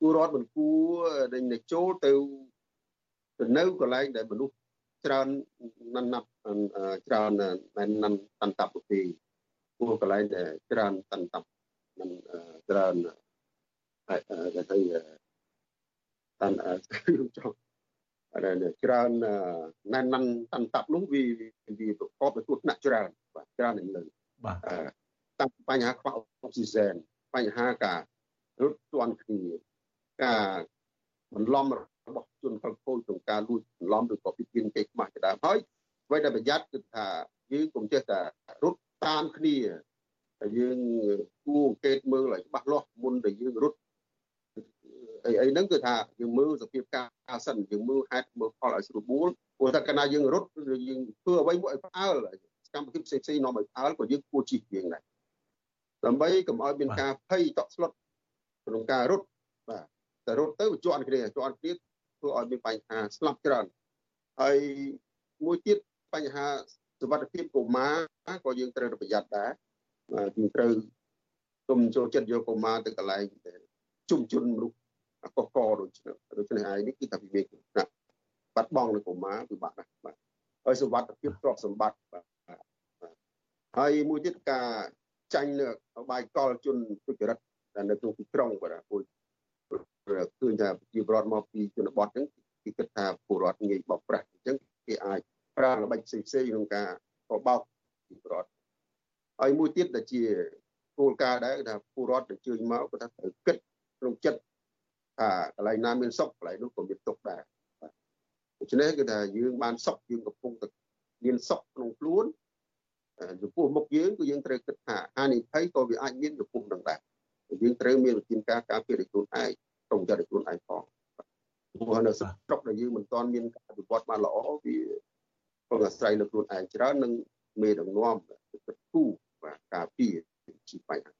ពលរដ្ឋមិនគួរដែលចូលទៅទៅនៅកន្លែងដែលមនុស្សច្រើនណាន់ណាប់ច្រើនណាន់ណាន់តន្តាប់ទេពលកន្លែងដែលច្រើនតន្តាប់មិនច្រើនតែទៅ តាន់ខ្ញុំចង់អរច្រើនណែនណាន់តាន់តាប់នោះវាវាប្រកបដោយទស្សនៈច្រើនបាទច្រើននឹងលើបាទតាំងបញ្ហាខ្វះអុកស៊ីហ្សែនបញ្ហាការរត់ទាន់គ្នាការបន្លំរបស់ជនខិលខូចក្នុងការលួចបន្លំឬក៏ពីពីគេខ្មាស់ជាដើមហើយអ្វីដែលប្រយ័ត្នគឺថាយើងកុំចេះតែរត់តាមគ្នាតែយើងគួរអង្កេតមើលឲ្យច្បាស់លាស់មុនដែលយើងរត់ អីអីហ្នឹងគឺថាយើងមើលសភាពការសិនយើងមើលហេតុមើលផលឲ្យស្រួលបួលព្រោះថាកាលណាយើងរត់ឬយើងធ្វើអ្វីមួយឲ្យផ្អើលកម្មវិធីផ្សេងផ្សេងនាំឲ្យផ្អើលក៏យើងគួរជិះជាងដែរដើម្បីកុំឲ្យមានការភ័យតក់ស្លុតក្នុងការរត់បាទតែរត់ទៅវាជាប់គ្នាជាប់គ្នាធ្វើឲ្យមានបញ្ហាស្លាប់ច្រើនហើយមួយទៀតបញ្ហាសុវត្ថិភាពកុមារក៏យើងត្រូវប្រយ័ត្នដែរយើងត្រូវគុំចូលចិត្តយកកុមារទៅកន្លែង ជុំជនមនុស្សកកកដូចនេះដូច្នេះឯងនេះគឺថាវាមានណាបាត់បង់នៅកុមារពិបាកណាស់បាទហើយសុវត្ថិភាពទ្រព្យសម្បត្តិបាទហើយមួយទៀតការចាញ់នៅបាយកលជនទុច្ចរិតដែលនៅក្នុងទីក្រុងបាទពួកឃើញថាប្រជាពលរដ្ឋមកពីជនបទហ្នឹងគេគិតថាពលរដ្ឋងាយបោកប្រាស់អញ្ចឹងគេអាចប្រើល្បិចផ្សេងៗក្នុងការបបោកប្រជាពលរដ្ឋហើយមួយទៀតដែលជាគោលការណ៍ដែរគឺថាពលរដ្ឋដែលជើញមកគាត់ថាត្រូវគិត ក្នុងចិត្តថាកន្លែងណាមានសុខកន្លែងនោះក៏មានទុក្ខដែរដូច្នេះគឺថាយើងបានសុខយើងកំពុងតែមានសុខក្នុងខ្លួនចំពោះមុខយើងគឺយើងត្រូវគិតថាហានិភ័យក៏វាអាចមានចំពោះនឹងដែរយើងត្រូវមានវិធានការការពារខ្លួនឯងក្នុងចិត្តខ្លួនឯងផងព្រោះនៅស្រុកដែលយើងមិនទាន់មានការវិវត្តបានល្អវាពឹងអាស្រ័យលើខ្លួនឯងច្រើននិងមេដឹកនាំគិតគូបាទការពារជាបញ្ហា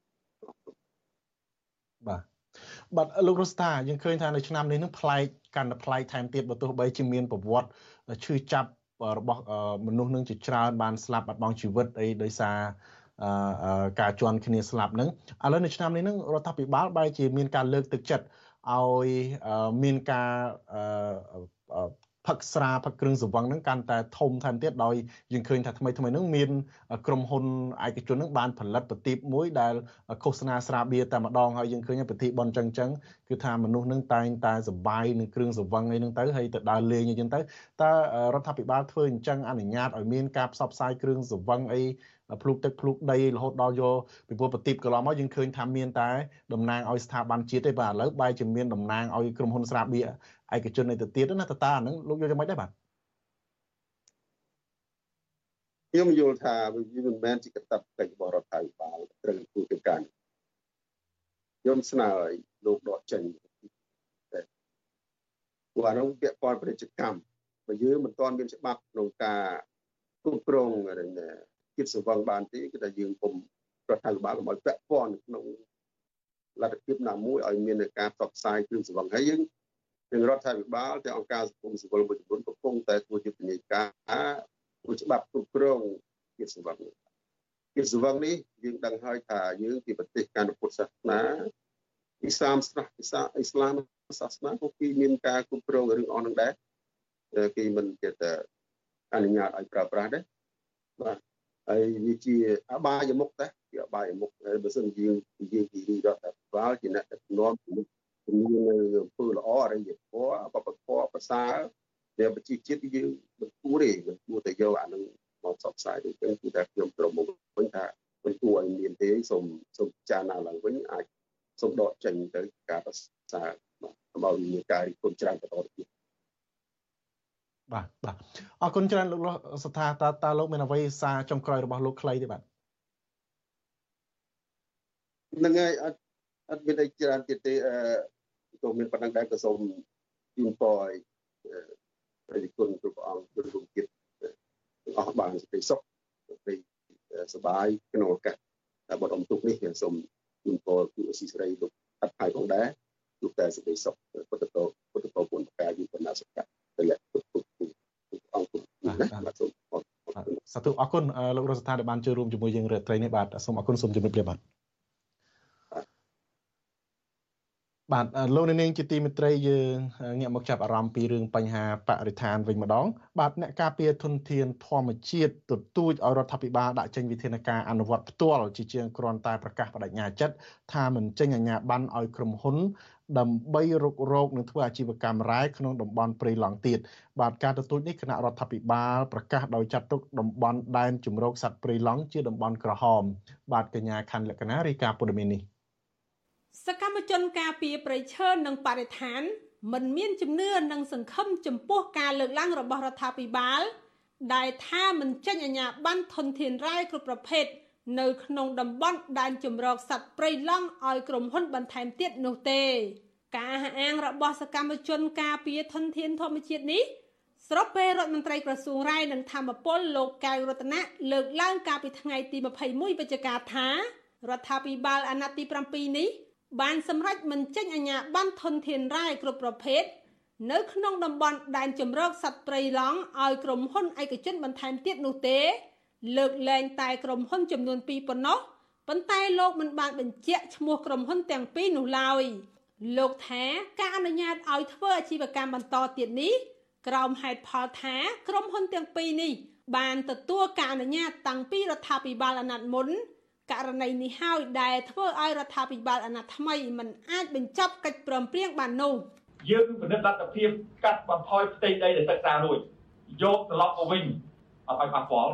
បាទ បាទលោករស្តាយើងឃើញថានៅឆ្នាំនេះនឹងប្លែកកាន់តែប្លែកថែមទៀតបើទោះបីជាមានប្រវត្តិឈឺចាប់របស់មនុស្សនឹងជាច្រើនបានស្លាប់បាត់បង់ជីវិតអីដោយសារការជន់គ្នាស្លាប់ហ្នឹងឥឡូវនៅឆ្នាំនេះនឹងរដ្ឋាភិបាលបែរជាមានការលើកទឹកចិត្តឲ្យមានការ ផឹកស្រាផឹកគ្រឿងសង្វឹងហ្នឹងកាន់តែធំថែមទៀតដោយយើងឃើញថាថ្មីថ្មីហ្នឹងមានក្រុមហ៊ុនឯកជនហ្នឹងបានផលិតប្រទីបមួយដែលឃោសនាស្រាបៀរតែម្ដងហើយយើងឃើញប្រទីបបនចឹងចឹងគឺថាមនុស្សហ្នឹងតែងតែសបាយនឹងគ្រឿងសង្វឹងអីហ្នឹងទៅហើយទៅដើរលេងអីចឹងទៅតើរដ្ឋាភិបាលធ្វើអញ្ចឹងអនុញ្ញាតឲ្យមានការផ្សព្វផ្សាយគ្រឿងសង្វឹងអី ភ្លុកទឹកភ្លុកដីរហូតដល់យកពីព្រោះប្រទីបកន្លងមកយើងឃើញថាមានតែតំណាងឲ្យស្ថាប័នជាតិទេបាទឥឡូវបែរជាមានតំណាងឲ្យក្រុមហ៊ុនស្រាបៀរឯកជននេះទៅទៀតណាតើតាអាហ្នឹងលោកយល់យ៉ាងម៉េចដែរបាទខ្ញុំយល់ថាវាមិនមែនជាកតបកិច្ចរបស់រដ្ឋាភិបាលត្រូវធ្វើកិច្ចការខ្ញុំស្នើឲ្យលោកដកចេញតែព្រោះអានោះពាក់ព័ន្ធពាណិជ្ជកម្មបើយើងមិនទាន់មានច្បាប់ក្នុងការគ្រប់គ្រង ជាតិសង្វឹងបានទេគឺថាយើងពុំរដ្ឋាភិបាលកុំឲ្យពាក់ព័ន្ធក្នុងលទ្ធភាពណាមួយឲ្យមានការផ្សព្វផ្សាយគ្រឿងសង្វឹងហើយយើងទាំងរដ្ឋាភិបាលទាំងអង្គការសង្គមស៊ីវិលមួយចំនួនកំពុងតែធ្វើយុទ្ធនាការធ្វើច្បាប់គ្រប់គ្រងជាតិសង្វឹងជាតិសង្វឹងនេះយើងដឹងហើយថាយើងជាប្រទេសកាន់ពុទ្ធសាសនាអ៊ីស្លាមសាសនាអ៊ីស្លាមសាសនាក៏គេមានការគ្រប់គ្រងរឿងអស់នឹងដែរគេមិនចេះតែអនុញ្ញាតឲ្យប្រើប្រាស់ដែរបាទ ហើយវាជាអបាយមុខដែរជាអបាយមុខហើយបើសិនយើងនិយាយពីរដ្ឋាភិបាលជាអ្នកដឹកនាំជំនាញនៅអំពើល្អអរិយធម៌បបធម៌ប្រសើរដែលប្រជាជាតិយើងមិនគួរទេមិនគួរតែយកអានឹងមកសបផ្សាយទេគឺគឺតែខ្ញុំត្រមកវិញថាមិនគួរឲ្យមានទេសូមសូមចារណាឡើងវិញអាចសូមដកចេញទៅការប្រសើរមកមានការរីកគុណច្រើនបន្តទៀត បាទបាទអរគុណច្រើនលោកលោកសថាតាតាលោកមានអ្វីសារចុងក្រោយរបស់លោកខ្លីទេបាទនឹងហើយអត់អត់មានអីច្រើនទៀតទេអឺក៏មានប៉ុណ្ណឹងដែរក៏សូមជូនពរឲ្យព្រះគុណគ្រប់អង្គគ្រប់រូបទៀតអស់បានសេចក្តីសុខសេចក្តីសុបាយក្នុងឱកាសបទអំទុកនេះសូមជូនពរគូអស៊ីសេរីលោកអត់ហើយផងដែរលោកតែសេចក្តីសុខពុទ្ធតោពុទ្ធតោពុនកាយយុបណ្ណាសុខ ទម្លាក់ទុកទុកអង្គណាបាទសូមសាធុអរគុណលោករស្ថានដែលបានចូលរួមជាមួយយើងរាត្រីនេះបាទសូមអរគុណសូមជម្រាបលាបាទបាទលោកនាងជាទីមេត្រីយើងងាកមកចាប់អារម្មណ៍ពីរឿងបញ្ហាបរិស្ថានវិញម្ដង បាទអ្នកការពារធនធានធម្មជាតិទទូចឲ្យរដ្ឋាភិបាលដាក់ចេញវិធានការអនុវត្តផ្ទាល់ជាជាងគ្រាន់តែប្រកាសបដិញ្ញាចិត្តថាមិនចេញអាជ្ញាប័ណ្ណឲ្យក្រុមហ៊ុន ដើម្បីរុករកនិងធ្វើអាជីវកម្មរ៉ែក្នុងតំបន់ព្រៃឡង់ទៀតបាទការទទូចនេះគណៈរដ្ឋាភិបាលប្រកាសដោយចាត់ទុកតំបន់ដែនជំរកសត្វព្រៃឡង់ជាតំបន់ក្រហម បាទកញ្ញាខណ្ឌលក្ខណារាយការណ៍ព័ត៌មាននេះសកម្មជនការពារប្រៃឈើនិងបរិស្ថានមិនមានជំនឿនិងសង្ឃឹមចំពោះការលើកឡើងរបស់រដ្ឋាភិបាល ដែលថាមិនចេញអាជ្ញាប័ណ្ណធនធានរ៉ែគ្រប់ប្រភេទ នៅក្នុងតំបន់ដែនជម្រកសត្វព្រៃឡង់ឲ្យក្រុមហ៊ុនបន្ថែមទៀតនោះទេ ការអះអាងរបស់សកម្មជនការពារធនធានធម្មជាតិនេះស្របពេលរដ្ឋមន្ត្រីក្រសួងរាយនិងធម្មពលលោកកៅរតនៈលើកឡើងកាលពីថ្ងៃទី21វិច្ឆិកាថារដ្ឋាភិបាលអាណត្តិទី7នេះបានសម្រេចមិនចេញអាជ្ញាប័ណ្ណធនធានរ៉ែគ្រប់ប្រភេទនៅក្នុងតំបន់ដែនជម្រកសត្វព្រៃឡង់ឲ្យក្រុមហ៊ុនឯកជនបន្ថែមទៀតនោះទេ លើកលែងតែក្រុមហ៊ុនចំនួន2ប៉ុណ្ណោះប៉ុន្តែលោកមិនបានបញ្ជាក់ឈ្មោះក្រុមហ៊ុនទាំងពីរនោះឡើយលោកថាការអនុញ្ញាតឲ្យធ្វើអាជីវកម្មបន្តទៀតនេះក្រោមហេតុផលថាក្រុមហ៊ុនទាំងពីរនេះបានទទួលការអនុញ្ញាតតាំងពីរដ្ឋាភិបាលអាណត្តិមុនករណីនេះហើយដែលធ្វើឲ្យរដ្ឋាភិបាលអាណត្តិថ្មីមិនអាចបញ្ចប់កិច្ចព្រមព្រៀងបាននោះយើងពិនិត្យលទ្ធភាពកាត់បន្ថយផ្ទៃដីដែលសិក្សារួចយកត្រឡប់មកវិញអត់ឲ្យប៉ះពាល់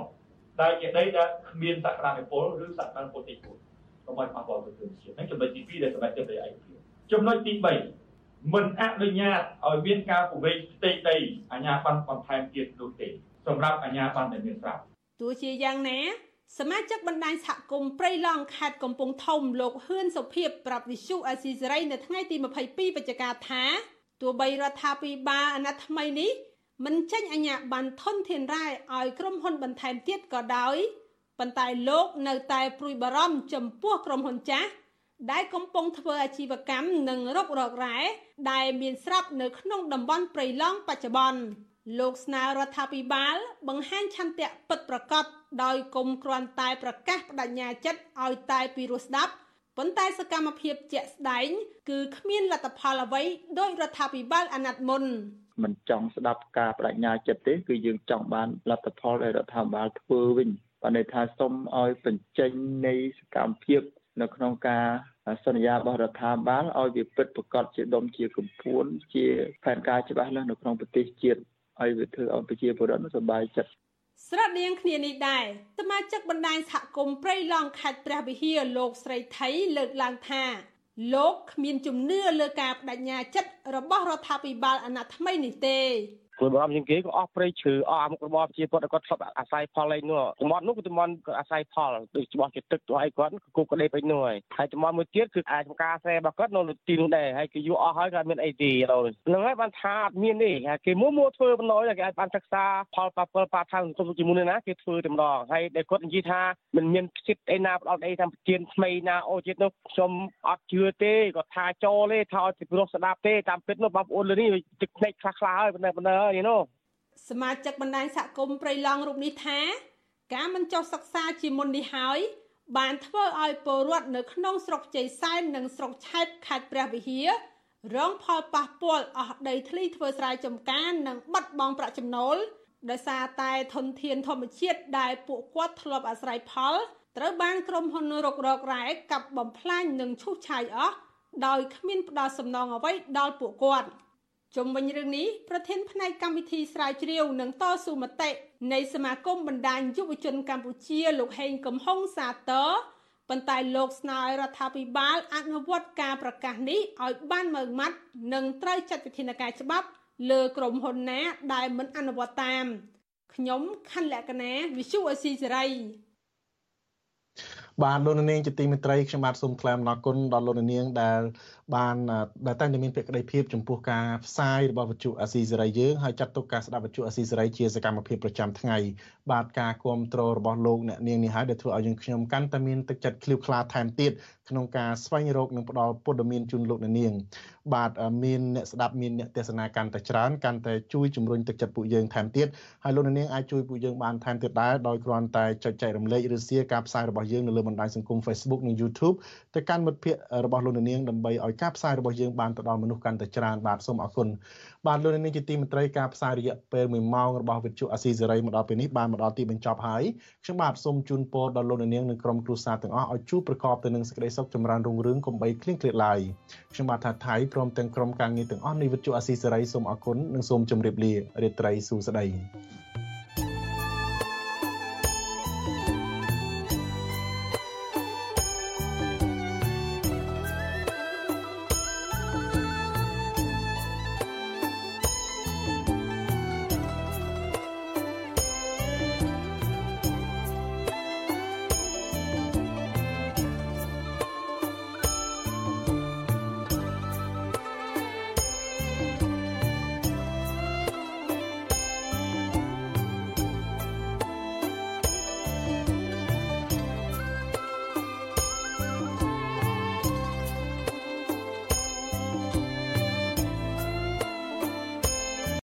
ដែលជាដីដែលគ្មានសក្តានុពលឬសក្តានុពលតិចតួចកុំឲ្យប៉ះពាល់ទៅជាតិហ្នឹងចំណុចទី2ដែលសម្រាប់ទៅដីឯកភាពចំណុចទី3មិនអនុញ្ញាតឲ្យមានការពង្រីកផ្ទៃដីអាជ្ញាប័ណ្ណបន្ថែមទៀតនោះទេសម្រាប់អាជ្ញាប័ណ្ណដែលមានស្រាប់ទោះជាយ៉ាងណាសមាជិកបណ្ដាញសហគមន៍ព្រៃឡង់ខេត្តកំពង់ធំលោកហ៊ឿនសុភិបប្រាប់វិសុអាស៊ីសេរីនៅថ្ងៃទី22វិច្ឆិកាថាទោះបីរដ្ឋាភិបាលអាណត្តិថ្មីនេះ មិនចេញអាជ្ញាប័ណ្ណធនធានរ៉ែឲ្យក្រុមហ៊ុនបន្ថែមទៀតក៏ដោយប៉ុន្តែលោកនៅតែព្រួយបារម្ភចំពោះក្រុមហ៊ុនចាស់ដែលកំពុងធ្វើអាជីវកម្មនិងរុករករ៉ែដែលមានស្រាប់នៅក្នុងតំបន់ព្រៃឡង់បច្ចុប្បន្នលោកស្នើរដ្ឋាភិបាល បង្ហាញឆន្ទៈពិតប្រាកដដោយគុំគ្រាន់តែប្រកាសបដិញ្ញាចិត្តឲ្យតែពីរោះស្ដាប់ប៉ុន្តែសកម្មភាពជាក់ស្ដែង គឺគ្មានលទ្ធផលអ្វីដោយរដ្ឋាភិបាលអាណត្តិមុន មិនចង់ស្ដាប់ការបដិញ្ញាចិត្តទេគឺយើងចង់បានលទ្ធផលដែលរដ្ឋាភិបាលធ្វើវិញបានន័យថាសូមឲ្យបញ្ចេញនៃសកម្មភាពនៅក្នុងការសន្យារបស់រដ្ឋាភិបាលឲ្យវាពិតប្រាកដជាដុំជាកម្ពួនជាផែនការច្បាស់លាស់នៅក្នុងប្រទេសជាតិឲ្យវាធ្វើឲ្យប្រជាពលរដ្ឋសប្បាយចិត្តស្រដៀងគ្នានេះដែរសមាជិកបណ្ដាញសហគមន៍ព្រៃឡង់ខេត្តព្រះវិហារលោកស្រីថៃលើកឡើងថា លោកគ្មានជំនឿលើការបដិញ្ញាចិត្តរបស់រដ្ឋាភិបាលអាណត្តិថ្មីនេះទេ ព្រួយបារម្ភជាងគេក៏អស់ព្រៃឈើអស់អាមុខរបរជាគាត់គាត់ធ្លាប់អាស្រ័យផលឯនោះតំបន់នោះគឺតំបន់អាស្រ័យផលដូចច្បាស់ជាទឹកទៅឲ្យគាត់គូកដេបឯនោះហើយហើយតំបន់មួយទៀតគឺអាចចំការស្រែរបស់គាត់នៅទីនោះដែរហើយគឺយកអស់ហើយគាត់មានអីទីហ្នឹងហើយបានថាអត់មានទេគេមួមួធ្វើបណ្ដោយគេអាចបានសិក្សាផលប៉ះពាល់ប៉ះថៅសង្គមជាមួយនឹងណាគេធ្វើតែម្ដងហើយដែលគាត់និយាយថាមិនមានចិត្តអីណាផ្ដោតអីតាមជាថ្មីណាអូជាតិនោះខ្ញុំអត់ជឿទេគាត់ថាចូលទេថាឲ្យពីព្រោះស្ដាប់ទេតាមពិតនោះបងប្អូនលើនេះទឹកភ្នែកខ្លះខ្លះហើយប៉ុណ្ណឹងប៉ុណ្ណឹងហើយនោះសមាជិកបណ្ដាញសហគមន៍ព្រៃឡង់រូបនេះថា ការមិនចុះសិក្សាជាមុននេះហើយ បានធ្វើឲ្យពលរដ្ឋនៅក្នុងស្រុកជ័យសែននិងស្រុកឆែបខេត្តព្រះវិហាររងផលប៉ះពាល់អស់ដីធ្លីធ្វើស្រែចម្ការនិងបាត់បង់ប្រាក់ចំណូលដោយសារតែធនធានធម្មជាតិដែលពួកគាត់ធ្លាប់អាស្រ័យផលត្រូវបានក្រុមហ៊ុនរុករករ៉ែកាប់បំផ្លាញនិងឈូសឆាយអស់ដោយគ្មានផ្ដល់សំណងអ្វីដល់ពួកគាត់។ ជុំវិញរឿងនេះប្រធានផ្នែកកម្មវិធីស្រាវជ្រាវនិងតស៊ូមតិនៃសមាគមបណ្ដាញយុវជនកម្ពុជាលោកហេងកំហុងសាទរប៉ុន្តែលោកស្នើឲ្យរដ្ឋាភិបាលអនុវត្តការប្រកាសនេះឲ្យបានម៉ឺងម៉ាត់និងត្រូវចាត់វិធានការច្បាប់លើក្រុមហ៊ុនណាដែលមិនអនុវត្តតាមខ្ញុំខណ្ឌលក្ខណាវិសុអេស៊ីសេរី បាទលោកនាងជាទីមេត្រីខ្ញុំបាទសូមថ្លែងអំណរគុណដល់លោកនាងដែលបានដែលតែងតែមានភក្ដីភាពចំពោះការផ្សាយរបស់វិទ្យុអាស៊ីសេរីយើងហើយចាត់ទុកការស្ដាប់វិទ្យុអាស៊ីសេរីជាសកម្មភាពប្រចាំថ្ងៃបាទការគ្រប់គ្រងរបស់លោកអ្នកនាងនេះហើយដែលធ្វើឲ្យយើងខ្ញុំកាន់តែមានទឹកចិត្តឃ្លាវខ្លាថែមទៀត ក្នុងការស្វែងរកនិងផ្ដល់ព័ត៌មានជូនលោកអ្នកនាង បាទមានអ្នកស្ដាប់មានអ្នកទេសនាកាន់តែច្រើនកាន់តែជួយជំរុញទឹកចិត្តពួកយើងថែមទៀតហើយលោកអ្នកនាងអាចជួយពួកយើងបានថែមទៀតដែរដោយគ្រាន់តែចុចចែករំលែកឬ share ការផ្សាយរបស់យើងនៅលើបណ្ដាញសង្គម Facebook និង YouTube ទៅកាន់មិត្តភ័ក្តិរបស់លោកអ្នកនាងដើម្បីឲ្យការផ្សាយរបស់យើងបានទៅដល់មនុស្សកាន់តែច្រើនបាទសូមអរគុណ បាទលោកអ្នកនាងជាទីមេត្រីការផ្សាយរយៈពេល1ម៉ោងរបស់វិទ្យុអាស៊ីសេរីមកដល់ពេលនេះបានមកដល់ទីបញ្ចប់ហើយខ្ញុំបាទសូមជូនពរដល់លោកអ្នកនាងនិងក្រុមគ្រួសារទាំងអស់ឲ្យជួបប្រកបទៅនឹងសេចក្តីសុខចម្រើនរុងរឿងកុំបីឃ្លៀងឃ្លាតឡើយខ្ញុំបាទថាថៃព្រមទាំងក្រុមការងារទាំងអស់នៃវិទ្យុអាស៊ីសេរីសូមអរគុណនិងសូមជម្រាបលារាត្រីសួស្តី